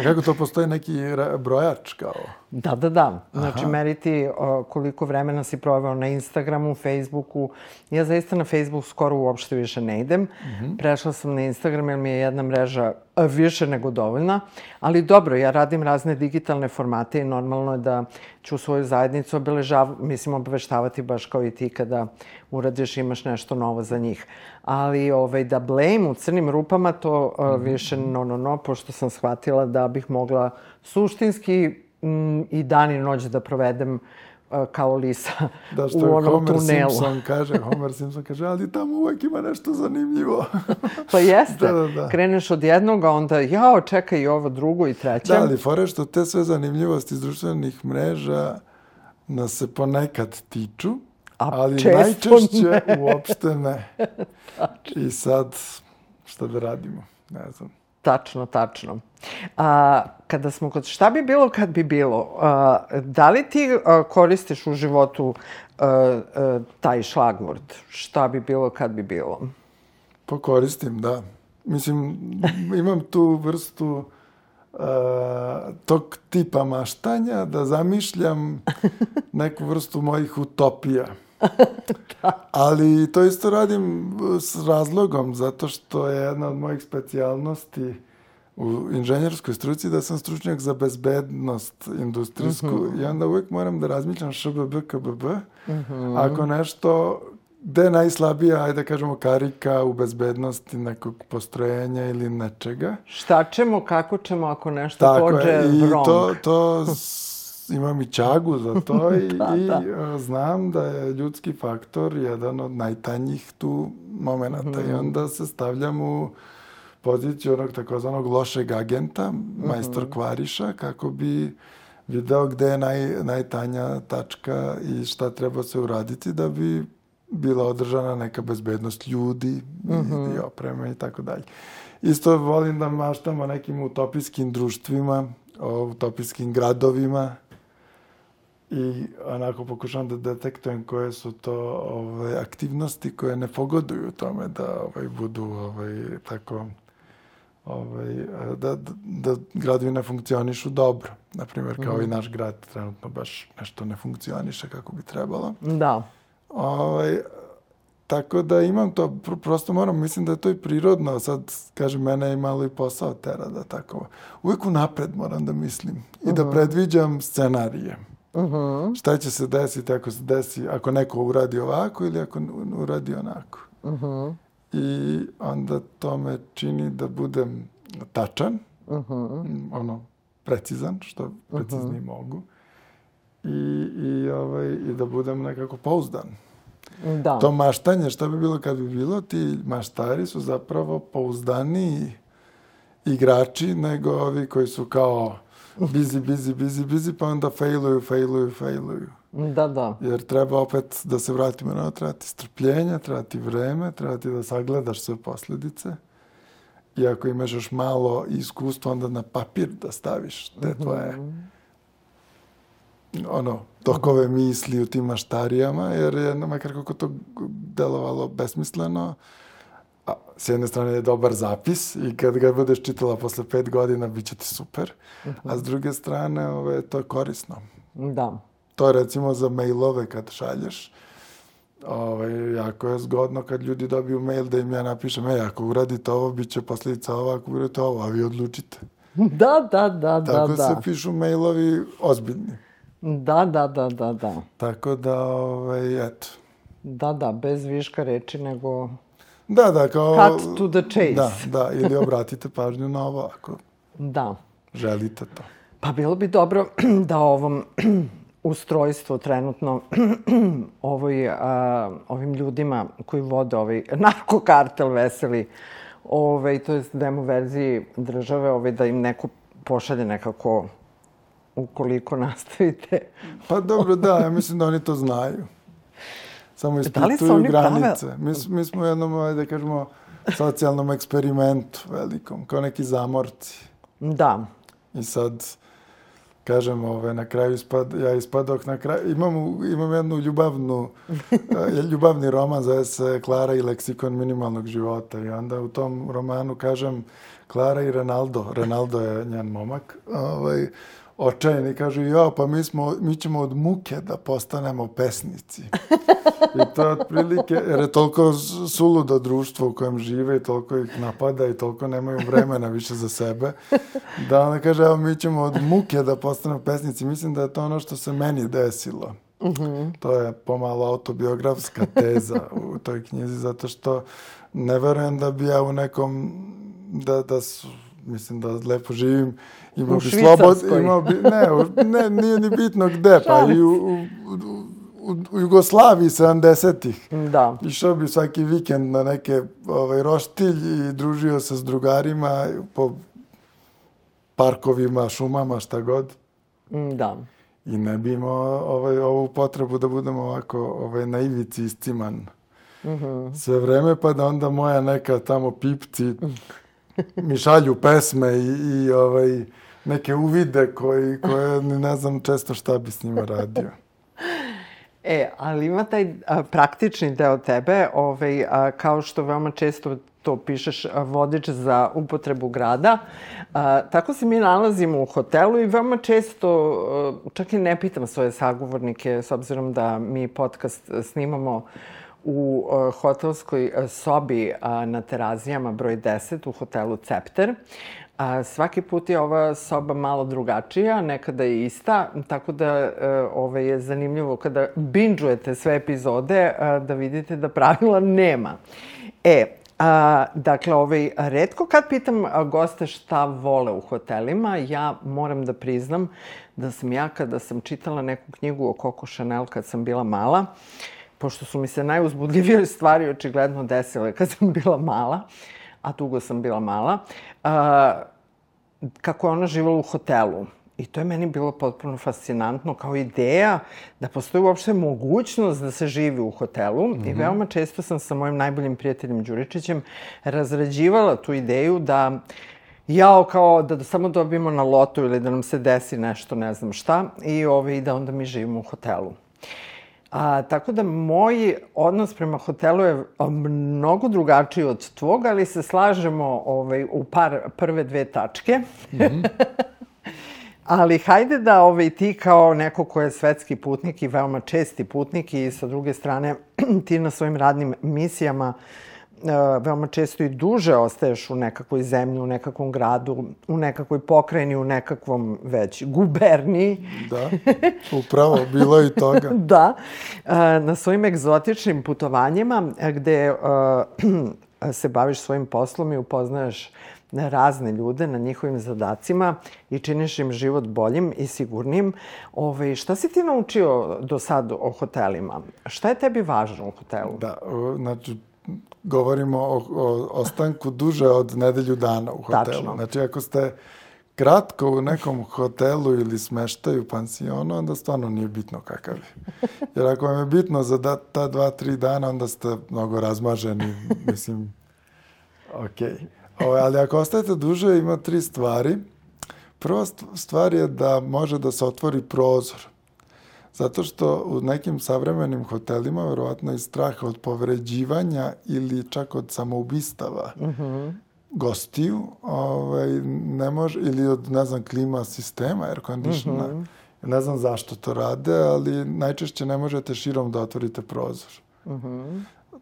A kako to postoji neki brojač kao? Da, da, da. Znači, Aha. meriti koliko vremena si proveo na Instagramu, Facebooku. Ja zaista na Facebook skoro uopšte više ne idem. Mm -hmm. Prešla sam na Instagram jer mi je jedna mreža više nego dovoljna. Ali dobro, ja radim razne digitalne formate i normalno je da ću svoju zajednicu obeležav, mislim, obaveštavati baš kao i ti kada uradiš imaš nešto novo za njih. Ali ovaj, da blame u crnim rupama, to uh, više no, no, no, pošto sam shvatila da bih mogla suštinski mm, i dan i noć da provedem uh, kao lisa da, što u onom Homer tunelu. Simpson kaže, Homer Simpson kaže, ali tamo uvek ima nešto zanimljivo. pa jeste. Da, da, da. Kreneš od jednog, a onda, jao, čekaj i ovo drugo i treće. Da, ali fore što te sve zanimljivosti iz društvenih mreža nas se ponekad tiču, A ali često najčešće ne. uopšte ne. I sad, šta da radimo? Ne znam. Tačno, tačno. A, kada smo kod šta bi bilo kad bi bilo, a, da li ti a, koristiš u životu a, a, taj šlagvord? Šta bi bilo kad bi bilo? Pa koristim, da. Mislim, imam tu vrstu uh, tog tipa maštanja da zamišljam neku vrstu mojih utopija. Ali to isto radim s razlogom, zato što je jedna od mojih specijalnosti u inženjerskoj struci da sam stručnjak za bezbednost industrijsku mm -hmm. i onda uvek moram da razmišljam šbb, kbb. Mm -hmm. Ako nešto gde je najslabija, ajde da kažemo, karika u bezbednosti nekog postrojenja ili nečega. Šta ćemo, kako ćemo ako nešto Tako pođe je, i wrong? to, to imam i čagu za to i, da, i da. znam da je ljudski faktor jedan od najtanjih tu momenta mm. i onda se stavljam u poziciju onog takozvanog lošeg agenta, mm. majstor kvariša, kako bi video gde je naj, najtanja tačka i šta treba se uraditi da bi bila održana neka bezbednost ljudi mm -hmm. i opreme i tako dalje. Isto volim da maštam o nekim utopijskim društvima, o utopijskim gradovima i onako pokušavam da detektujem koje su to ove, aktivnosti koje ne pogoduju tome da ovaj, budu ovaj, tako ovaj, da, da, gradovi ne funkcionišu dobro. Naprimjer, kao mm. i naš grad trenutno baš nešto ne funkcioniše kako bi trebalo. Da. Ovaj, tako da imam to, prosto moram, mislim da je to i prirodno, sad, kažem, mene je malo i posao tera da tako, uvijek unapred moram da mislim i uh -huh. da mhm. predviđam scenarije. Uh mhm. -huh. Šta će se desiti ako se desi, ako neko uradi ovako ili ako uradi onako. Uh mhm. -huh. I onda to me čini da budem tačan, uh -huh. ono, precizan, što precizniji uh -huh. mogu. I, i, ovaj, i da budem nekako pouzdan. Da. To maštanje, šta bi bilo kad bi bilo, ti maštari su zapravo pouzdaniji igrači nego ovi koji su kao busy, busy, busy, busy, pa onda failuju, failuju, failuju. Da, da. Jer treba opet da se vratimo na treba ti strpljenja, treba ti vreme, treba ti da sagledaš sve posledice. I ako imaš još malo iskustva, onda na papir da staviš te tvoje mm -hmm ono, tokove misli u tim maštarijama, jer je, makar kako to delovalo besmisleno, a, s jedne strane je dobar zapis i kad ga budeš čitala posle pet godina, bit će ti super, a s druge strane, ove, to je korisno. Da. To je recimo za mailove kad šalješ, ovaj, jako je zgodno kad ljudi dobiju mail da im ja napišem, ej, ako uradite ovo, bit će posljedica ovo, ako uradite ovo, a vi odlučite. Da, da, da, da, Tako da. se pišu mailovi ozbiljni. Da, da, da, da, da. Tako da, ovaj, eto. Da, da, bez viška reči, nego Da, da, kao... cut to the chase. Da, da, ili obratite pažnju na ovo ako Da. želite to. Pa bilo bi dobro da ovom ustrojstvu trenutno ovoj, a, ovim ljudima koji vode ovaj narkokartel veseli, ovaj, to je demo verziji države, ovaj, da im neko pošalje nekako ukoliko nastavite. Pa dobro, da, ja mislim da oni to znaju. Samo Da li su ispituju prave- granice. Mi, mi smo u jednom, da kažemo, socijalnom eksperimentu velikom, kao neki zamorci. Da. I sad, kažem, ove, na kraju ispad, ja ispadok na kraju, imam, imam jednu ljubavnu, eh, ljubavni roman, zove se Klara i leksikon minimalnog života i onda u tom romanu kažem Klara i Renaldo, Renaldo je njen momak, ovaj, očajni, kažu, ja, pa mi, smo, mi ćemo od muke da postanemo pesnici. I to je otprilike, jer je toliko suludo društvo u kojem žive i toliko ih napada i toliko nemaju vremena više za sebe, da ona kaže, evo mi ćemo od muke da postanemo pesnici. Mislim da je to ono što se meni desilo. To je pomalo autobiografska teza u toj knjizi, zato što ne verujem da bi ja u nekom, da, da su, mislim da lepo živim, imao bi slobod, Švicarskoj. imao bi, ne, ne, nije ni bitno gde, pa i u, u, u, Jugoslaviji 70-ih. Da. Išao bi svaki vikend na neke ovaj, roštilj i družio se s drugarima po parkovima, šumama, šta god. Mm, Da. I ne bi imao ovaj, ovu potrebu da budemo ovako ovaj, na ivici isciman. Sve vreme, pa da onda moja neka tamo pipci mi šalju pesme i, i ovaj, neke uvide koji, koje ne znam često šta bi s njima radio. E, ali ima taj a, praktični deo tebe, ovaj, a, kao što veoma često to pišeš, vodič za upotrebu grada. A, tako se mi nalazimo u hotelu i veoma često, čak i ne pitam svoje sagovornike, s obzirom da mi podcast snimamo u hotelskoj sobi na terazijama broj 10 u hotelu Cepter. A, svaki put je ova soba malo drugačija, nekada je ista, tako da e, ove, je zanimljivo kada binđujete sve epizode a, da vidite da pravila nema. E, a, dakle, ovaj, redko kad pitam goste šta vole u hotelima, ja moram da priznam da sam ja kada sam čitala neku knjigu o Coco Chanel kad sam bila mala, pošto su mi se najuzbudljivije stvari očigledno desile kad sam bila mala, a dugo sam bila mala, a, kako je ona živala u hotelu. I to je meni bilo potpuno fascinantno kao ideja da postoji uopšte mogućnost da se živi u hotelu. Mm -hmm. I veoma često sam sa mojim najboljim prijateljem Đuričićem razrađivala tu ideju da jao kao da samo dobijemo na lotu ili da nam se desi nešto ne znam šta i ovaj, da onda mi živimo u hotelu. A, tako da moj odnos prema hotelu je mnogo drugačiji od tvog, ali se slažemo ovaj, u par, prve dve tačke. Mm -hmm. ali hajde da ovaj, ti kao neko ko je svetski putnik i veoma česti putnik i sa druge strane ti na svojim radnim misijama e, veoma često i duže ostaješ u nekakvoj zemlji, u nekakvom gradu, u nekakvoj pokrajini, u nekakvom već guberniji. Da, upravo, bilo je i toga. da, e, na svojim egzotičnim putovanjima e, gde e, se baviš svojim poslom i upoznaješ razne ljude na njihovim zadacima i činiš im život boljim i sigurnim. Ove, šta si ti naučio do sad o hotelima? Šta je tebi važno u hotelu? Da, znači, govorimo o, o ostanku duže od nedelju dana u hotelu. Tačno. Znači, ako ste kratko u nekom hotelu ili smeštaju pansionu, onda stvarno nije bitno kakav je. Jer ako vam je bitno za da, ta dva, tri dana, onda ste mnogo razmaženi, mislim, okej. Okay. O, ali ako ostajete duže, ima tri stvari. Prva stvar je da može da se otvori prozor. Zato što u nekim savremenim hotelima verovatno je strah od povređivanja ili čak od samoubistava mm -hmm. gostiju ovaj, ne može, ili od, ne znam, klima sistema, air conditiona. Mm -hmm. Ne znam zašto to rade, ali najčešće ne možete širom da otvorite prozor.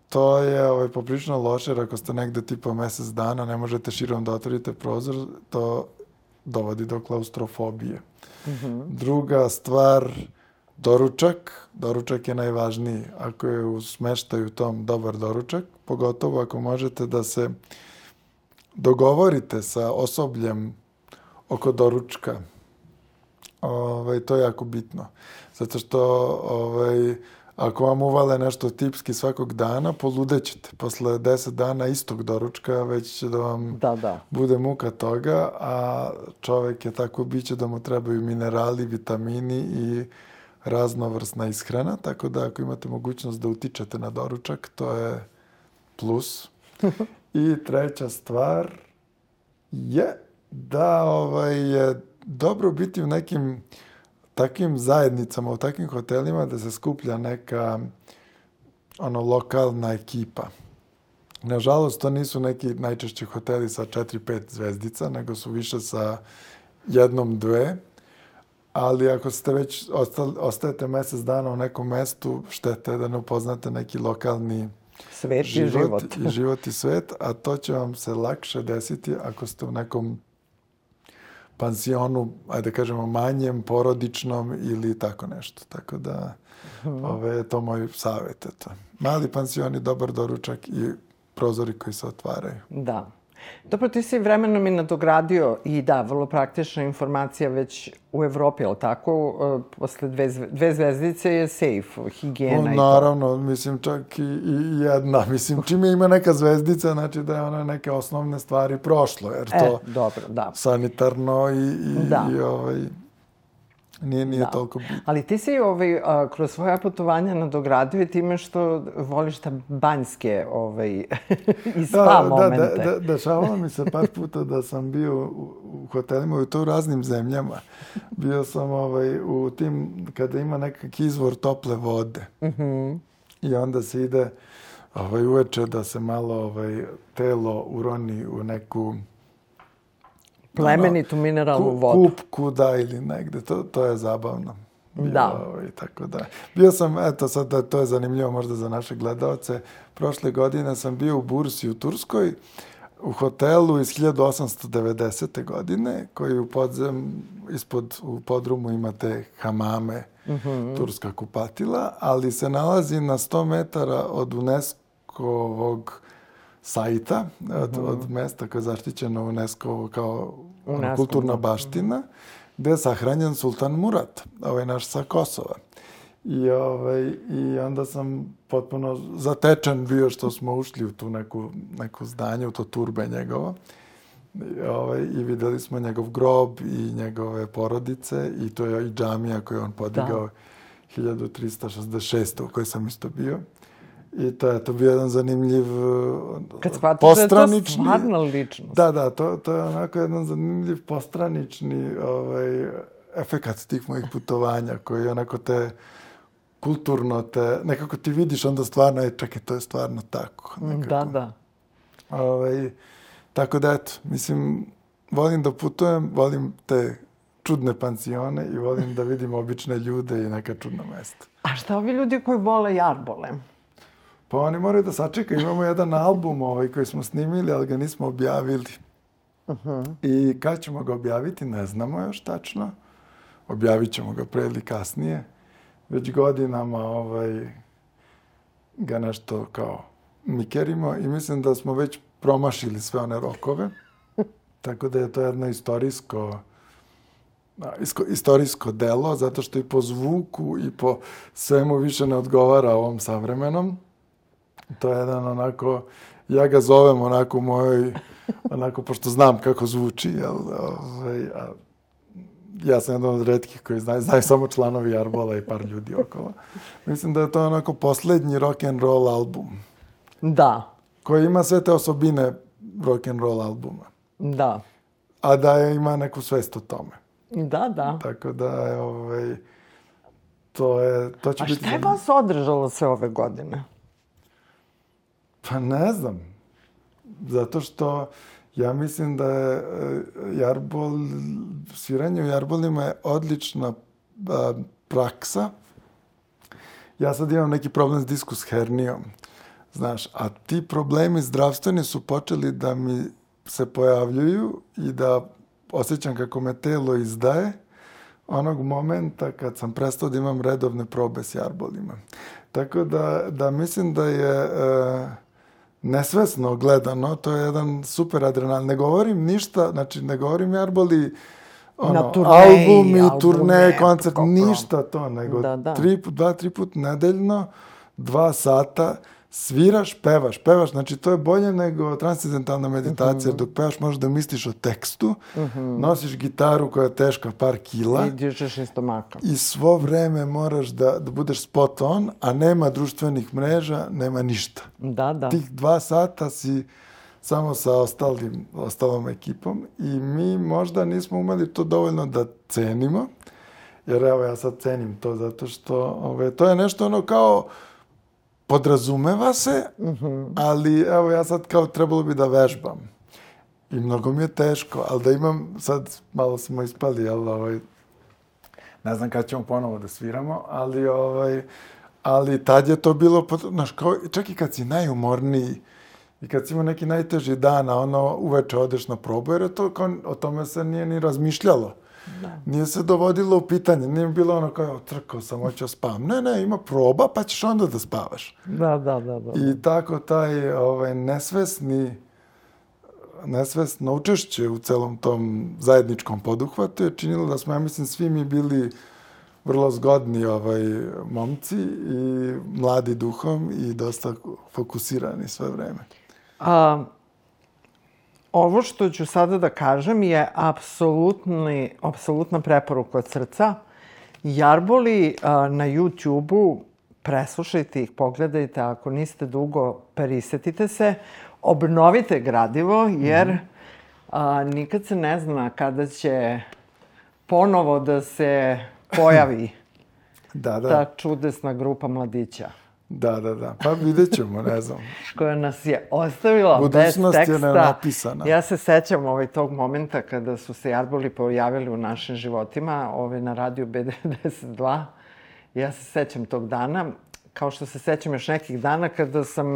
To je ovaj, poprično loše, jer ako ste negde tipa mesec dana, ne možete širom da otvorite prozor, to dovodi do klaustrofobije. Druga stvar, doručak. Doručak je najvažniji. Ako je u smeštaju tom dobar doručak, pogotovo ako možete da se dogovorite sa osobljem oko doručka. Ovaj, to je jako bitno. Zato što ovaj, ako vam uvale nešto tipski svakog dana, poludećete. Posle deset dana istog doručka već će da vam Da, da. bude muka toga, a čovek je tako biće da mu trebaju minerali, vitamini i raznovrsna ishrana, tako da ako imate mogućnost da utičete na doručak, to je plus. I treća stvar je da ovaj, je dobro biti u nekim takvim zajednicama, u takvim hotelima da se skuplja neka ono lokalna ekipa. Nažalost, to nisu neki najčešći hoteli sa 4-5 zvezdica, nego su više sa jednom, dve. Ali ako ste već ostali, ostajete mesec dana u nekom mestu, štete da ne upoznate neki lokalni Svet i život, život. i život i svet, a to će vam se lakše desiti ako ste u nekom pansionu, ajde da kažemo manjem, porodičnom ili tako nešto. Tako da, ove, je to moj savjet. Eto. Mali pansion dobar doručak i prozori koji se otvaraju. Da. Dobro, ti si vremenom i nadogradio i da, vrlo praktična informacija već u Evropi, ali tako? E, Posle dve, dve zvezdice je safe, higijena No, i to. naravno, mislim čak i, i jedna. Mislim, čim je ima neka zvezdica, znači da je ona neke osnovne stvari prošlo, jer E, to dobro, da. sanitarno i, i, Da. i ovaj, nije, nije Da. toliko bitno. Ali ti si ovaj, a, kroz svoja putovanja nadogradio time što voliš ta banjske ovaj, i spa Da, da, momente. da, da, dešavalo mi se par puta da sam bio u, u hotelima i to u raznim zemljama. Bio sam ovaj, u tim, kada ima nekak izvor tople vode. I onda se ide ovaj, uveče da se malo ovaj, telo uroni u neku Plemenitu mineralnu ku, vodu. kupku, da, ili negde. To, to je zabavno. Bilo, Da. Ovaj, tako da. Bio sam, eto sad, da, to je zanimljivo možda za naše gledalce. Prošle godine sam bio u Bursi u Turskoj, u hotelu iz 1890. godine, koji u podzem, ispod, u podrumu imate hamame, turska kupatila, ali se nalazi na 100 metara od UNESCO-ovog sajta, od, od mesta koje je zaštićeno UNESCO kao UNESCO, kulturna da. baština, gde je sahranjen Sultan Murat, ovaj naš sa Kosova. I, ovaj, I onda sam potpuno zatečen bio što smo ušli u tu neku, neku zdanje, u to turbe njegovo. I, ovaj, I videli smo njegov grob i njegove porodice i to je i džamija koju on podigao 1366. u kojoj sam isto bio. I to je to bio jedan zanimljiv uh, Kad shvatiš da je to postranični... stvarna ličnost. Da, da, to, to je onako jedan zanimljiv postranični ovaj, efekat tih mojih putovanja koji onako te kulturno te, nekako ti vidiš onda stvarno, je, čekaj, to je stvarno tako. Nekako. Da, da. Ovaj, tako da, eto, mislim, volim da putujem, volim te čudne pansione i volim da vidim obične ljude i neka čudna mesta. A šta ovi ljudi koji vole jarbole? Pa oni moraju da sačekaju. Imamo jedan album ovaj koji smo snimili, ali ga nismo objavili. I kad ćemo ga objaviti, ne znamo još tačno. Objavit ćemo ga pre ili kasnije. Već godinama ovaj, ga nešto kao mikerimo i mislim da smo već promašili sve one rokove. Tako da je to jedno istorijsko istorijsko delo, zato što i po zvuku i po svemu više ne odgovara ovom savremenom. To je jedan onako, ja ga zovem onako u mojoj, onako, pošto znam kako zvuči, jel, ovaj, a, ja sam jedan od redkih koji znaju, znaju samo članovi Jarbola i par ljudi okolo. Mislim da je to onako poslednji rock and roll album, Da, koji ima sve te osobine rock and roll albuma, da. a da je, ima neku svest o tome. Da, da. Tako da je, ovaj, to je, to će A biti... šta je vas održalo sve ove godine? Pa ne znam. Zato što ja mislim da je e, jarbol, sviranje u jarbolima je odlična a, praksa, ja sad imam neki problem s diskus hernijom, znaš, a ti problemi zdravstveni su počeli da mi se pojavljuju i da osjećam kako me telo izdaje onog momenta kad sam prestao da imam redovne probe s jarbolima. Tako da, da mislim da je e, nesvesno gledano, to je jedan super adrenalin. Ne govorim ništa, znači ne govorim jarboli ono, turneji, albumi, albume, turneje, koncert, kako- ništa to, nego Da, da. tri, dva, tri put nedeljno, dva sata, sviraš, pevaš, pevaš, znači to je bolje nego transcendentalna meditacija, Mhm. dok pevaš možeš da misliš o tekstu, nosiš gitaru koja je teška par kila I dižeš iz stomaka. i svo vreme moraš da, da budeš spot on, a nema društvenih mreža, nema ništa. Da, da. Tih dva sata si samo sa ostalim, ostalom ekipom i mi možda nismo umeli to dovoljno da cenimo, jer evo ja sad cenim to zato što ove, to je nešto ono kao podrazumeva se, ali evo ja sad kao trebalo bi da vežbam. I mnogo mi je teško, ali da imam, sad malo smo ispali, jel, ovaj, ne znam kad ćemo ponovo da sviramo, ali ovaj, ali tad je to bilo, znaš, kao, čak i kad si najumorniji i kad si imao neki najteži dan, a ono uveče odeš na probu, jer je to kao, o tome se nije ni razmišljalo. Nije se dovodilo u pitanje, nije bilo ono kao, trkao sam, hoću da spavam. Ne, ne, ima proba, pa ćeš onda da spavaš. Da, da, da, da. I tako taj ovaj, nesvesni nesvesno učešće u celom tom zajedničkom poduhvatu je činilo da smo, ja mislim, svi mi bili vrlo zgodni ovaj, momci i mladi duhom i dosta fokusirani sve vreme. A, ovo što ću sada da kažem je apsolutni, apsolutna preporuka od srca. Jarboli a, na YouTube-u, preslušajte ih, pogledajte, ako niste dugo, perisetite se, obnovite gradivo, jer a, nikad se ne zna kada će ponovo da se pojavi Da, da, ta čudesna grupa mladića da, da, da. Pa vidjet ćemo, ne znam. koja nas je ostavila bez Budućnost je teksta. nenapisana. Ja se sećam ovaj tog momenta kada su se jarboli pojavili u našim životima, ovaj na radiju B92. Ja se sećam tog dana, kao što se sećam još nekih dana kada sam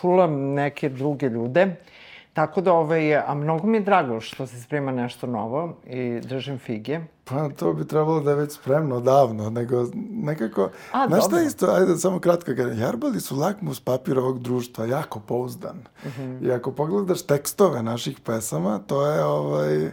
čula neke druge ljude. Tako da, ovaj, a mnogo mi je drago što se sprema nešto novo i držim fige. Pa to bi trebalo da je već spremno davno, nego nekako... A, Znaš šta isto, ajde samo kratko kažem, jarbali su lakmus papir ovog društva, jako pouzdan. Mhm. I ako pogledaš tekstove naših pesama, to je ovaj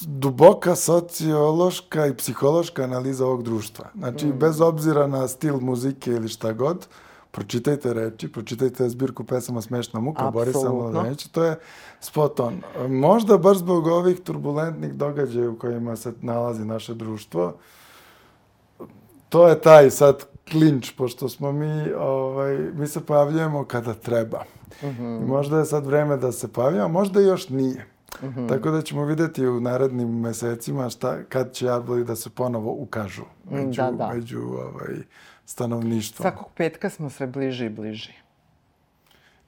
duboka sociološka i psihološka analiza ovog društva. Znači, Mhm. bez obzira na stil muzike ili šta god, pročitajte reči, pročitajte zbirku pesama Smešna muka, Borisa. Mladenovića, to je spot on. Možda baš zbog ovih turbulentnih događaja u kojima se nalazi naše društvo, to je taj sad klinč, pošto smo mi, ovaj, mi se pojavljujemo kada treba. I možda je sad vreme da se pojavljamo, možda još nije. Tako da ćemo videti u narednim mesecima šta, kad će jarboli da se ponovo ukažu među, da, da. među ovaj, stanovništvom. Svakog petka smo sve bliži i bliži.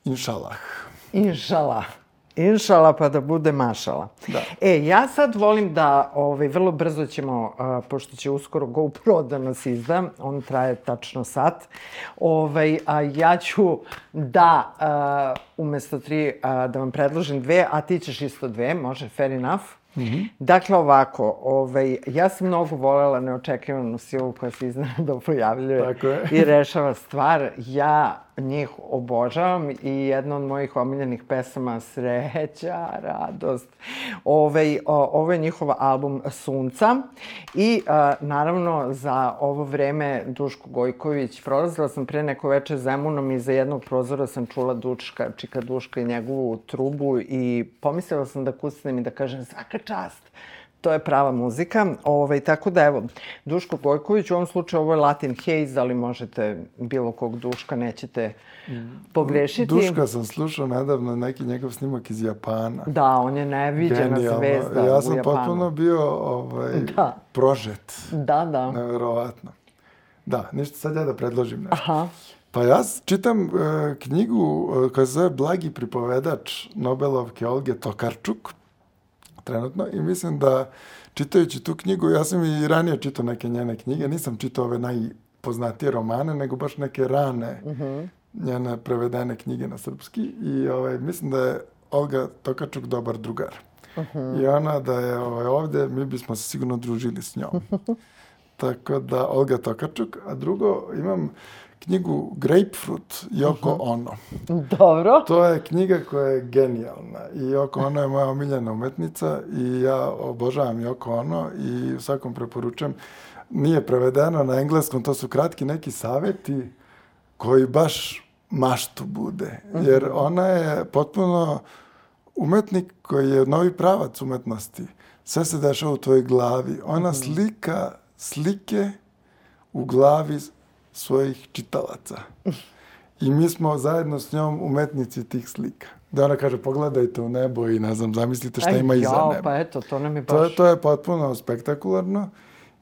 Inšalah. Inšala. Inšala pa da bude mašala. Da. E, ja sad volim da, ovaj, vrlo brzo ćemo, a, pošto će uskoro GoPro da nas izda, on traje tačno sat, ovaj, a ja ću da a, umesto tri a, da vam predložim dve, a ti ćeš isto dve, može, fair enough. Dakle, ovako, ovaj, ja sam mnogo volela neočekivanu silu koja se iznenada pojavljuje Tako je. i rešava stvar. Ja njih obožavam i jedna od mojih omiljenih pesama Sreća, radost. Ove, ovo je njihov album Sunca i a, naravno za ovo vreme Duško Gojković prolazila sam pre neko veče Zemunom i za jednog prozora sam čula Dučka, Čika Duška i njegovu trubu i pomislila sam da kucnem i da kažem svaka čast. To je prava muzika. Ovaj, tako da, evo, Duško Gojković, u ovom slučaju ovo je Latin Haze, ali možete bilo kog Duška, nećete pogrešiti. Duška sam slušao nedavno neki njegov snimak iz Japana. Da, on je neviđena Genijalno. zvezda Ja u sam Japanu. potpuno bio ovaj, Da. prožet. Da, da. Neverovatno. Da, ništa, sad ja da predložim nešto. Aha. Pa ja čitam e, knjigu e, koja se zove Blagi pripovedač Nobelovke Olge Tokarčuk trenutno i mislim da čitajući tu knjigu, ja sam i ranije čitao neke njene knjige, nisam čitao ove poznatije romane, nego baš neke rane njene prevedene knjige na srpski. I ovaj, mislim da je Olga Tokačuk dobar drugar. I ona da je ovaj, ovde, mi bismo se sigurno družili s njom. Tako da, Olga Tokačuk. A drugo, imam knjigu Grapefruit Yoko Ono. Dobro. To je knjiga koja je genijalna i Yoko Ono je moja omiljena umetnica i ja obožavam Yoko Ono i svakom preporučujem. Nije prevedeno na engleskom, to su kratki neki saveti koji baš maštu bude. Jer ona je potpuno umetnik koji je novi pravac umetnosti. Sve se dešava u tvojoj glavi. Ona slika slike u glavi svojih čitalaca. I mi smo zajedno s njom umetnici tih slika. Da ona kaže, pogledajte u nebo i ne znam, zamislite šta Aj, ima iza jao, neba. pa eto, to nam je To, je- baš... to je potpuno spektakularno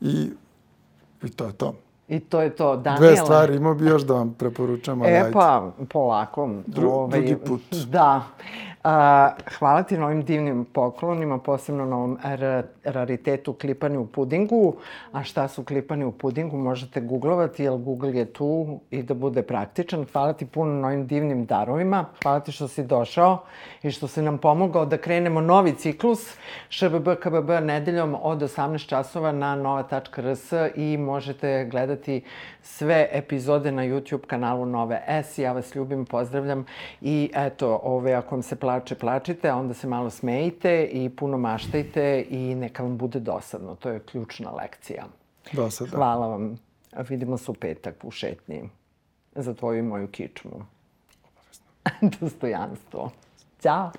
i, i to je to. I to je to. Daniela. Dve stvari, imao bi još da vam preporučam, E pa, polako. Dru- drugi put. Da. A, hvala ti na ovim divnim poklonima, posebno na ovom ra- raritetu klipani u pudingu. A šta su klipani u pudingu možete googlovati, jer Google je tu i da bude praktičan. Hvala ti puno na ovim divnim darovima. Hvala ti što si došao i što si nam pomogao da krenemo novi ciklus ŠBB KBB nedeljom od 18 časova na nova.rs i možete gledati sve epizode na YouTube kanalu Nove S. Ja vas ljubim, pozdravljam i eto, ove, ako vam se plače, plačite, a onda se malo smejite i puno maštajte i neka vam bude dosadno. To je ključna lekcija. Do sada. Hvala vam. Vidimo se u petak u šetnji za tvoju i moju kičmu. Dostojanstvo. Ćao.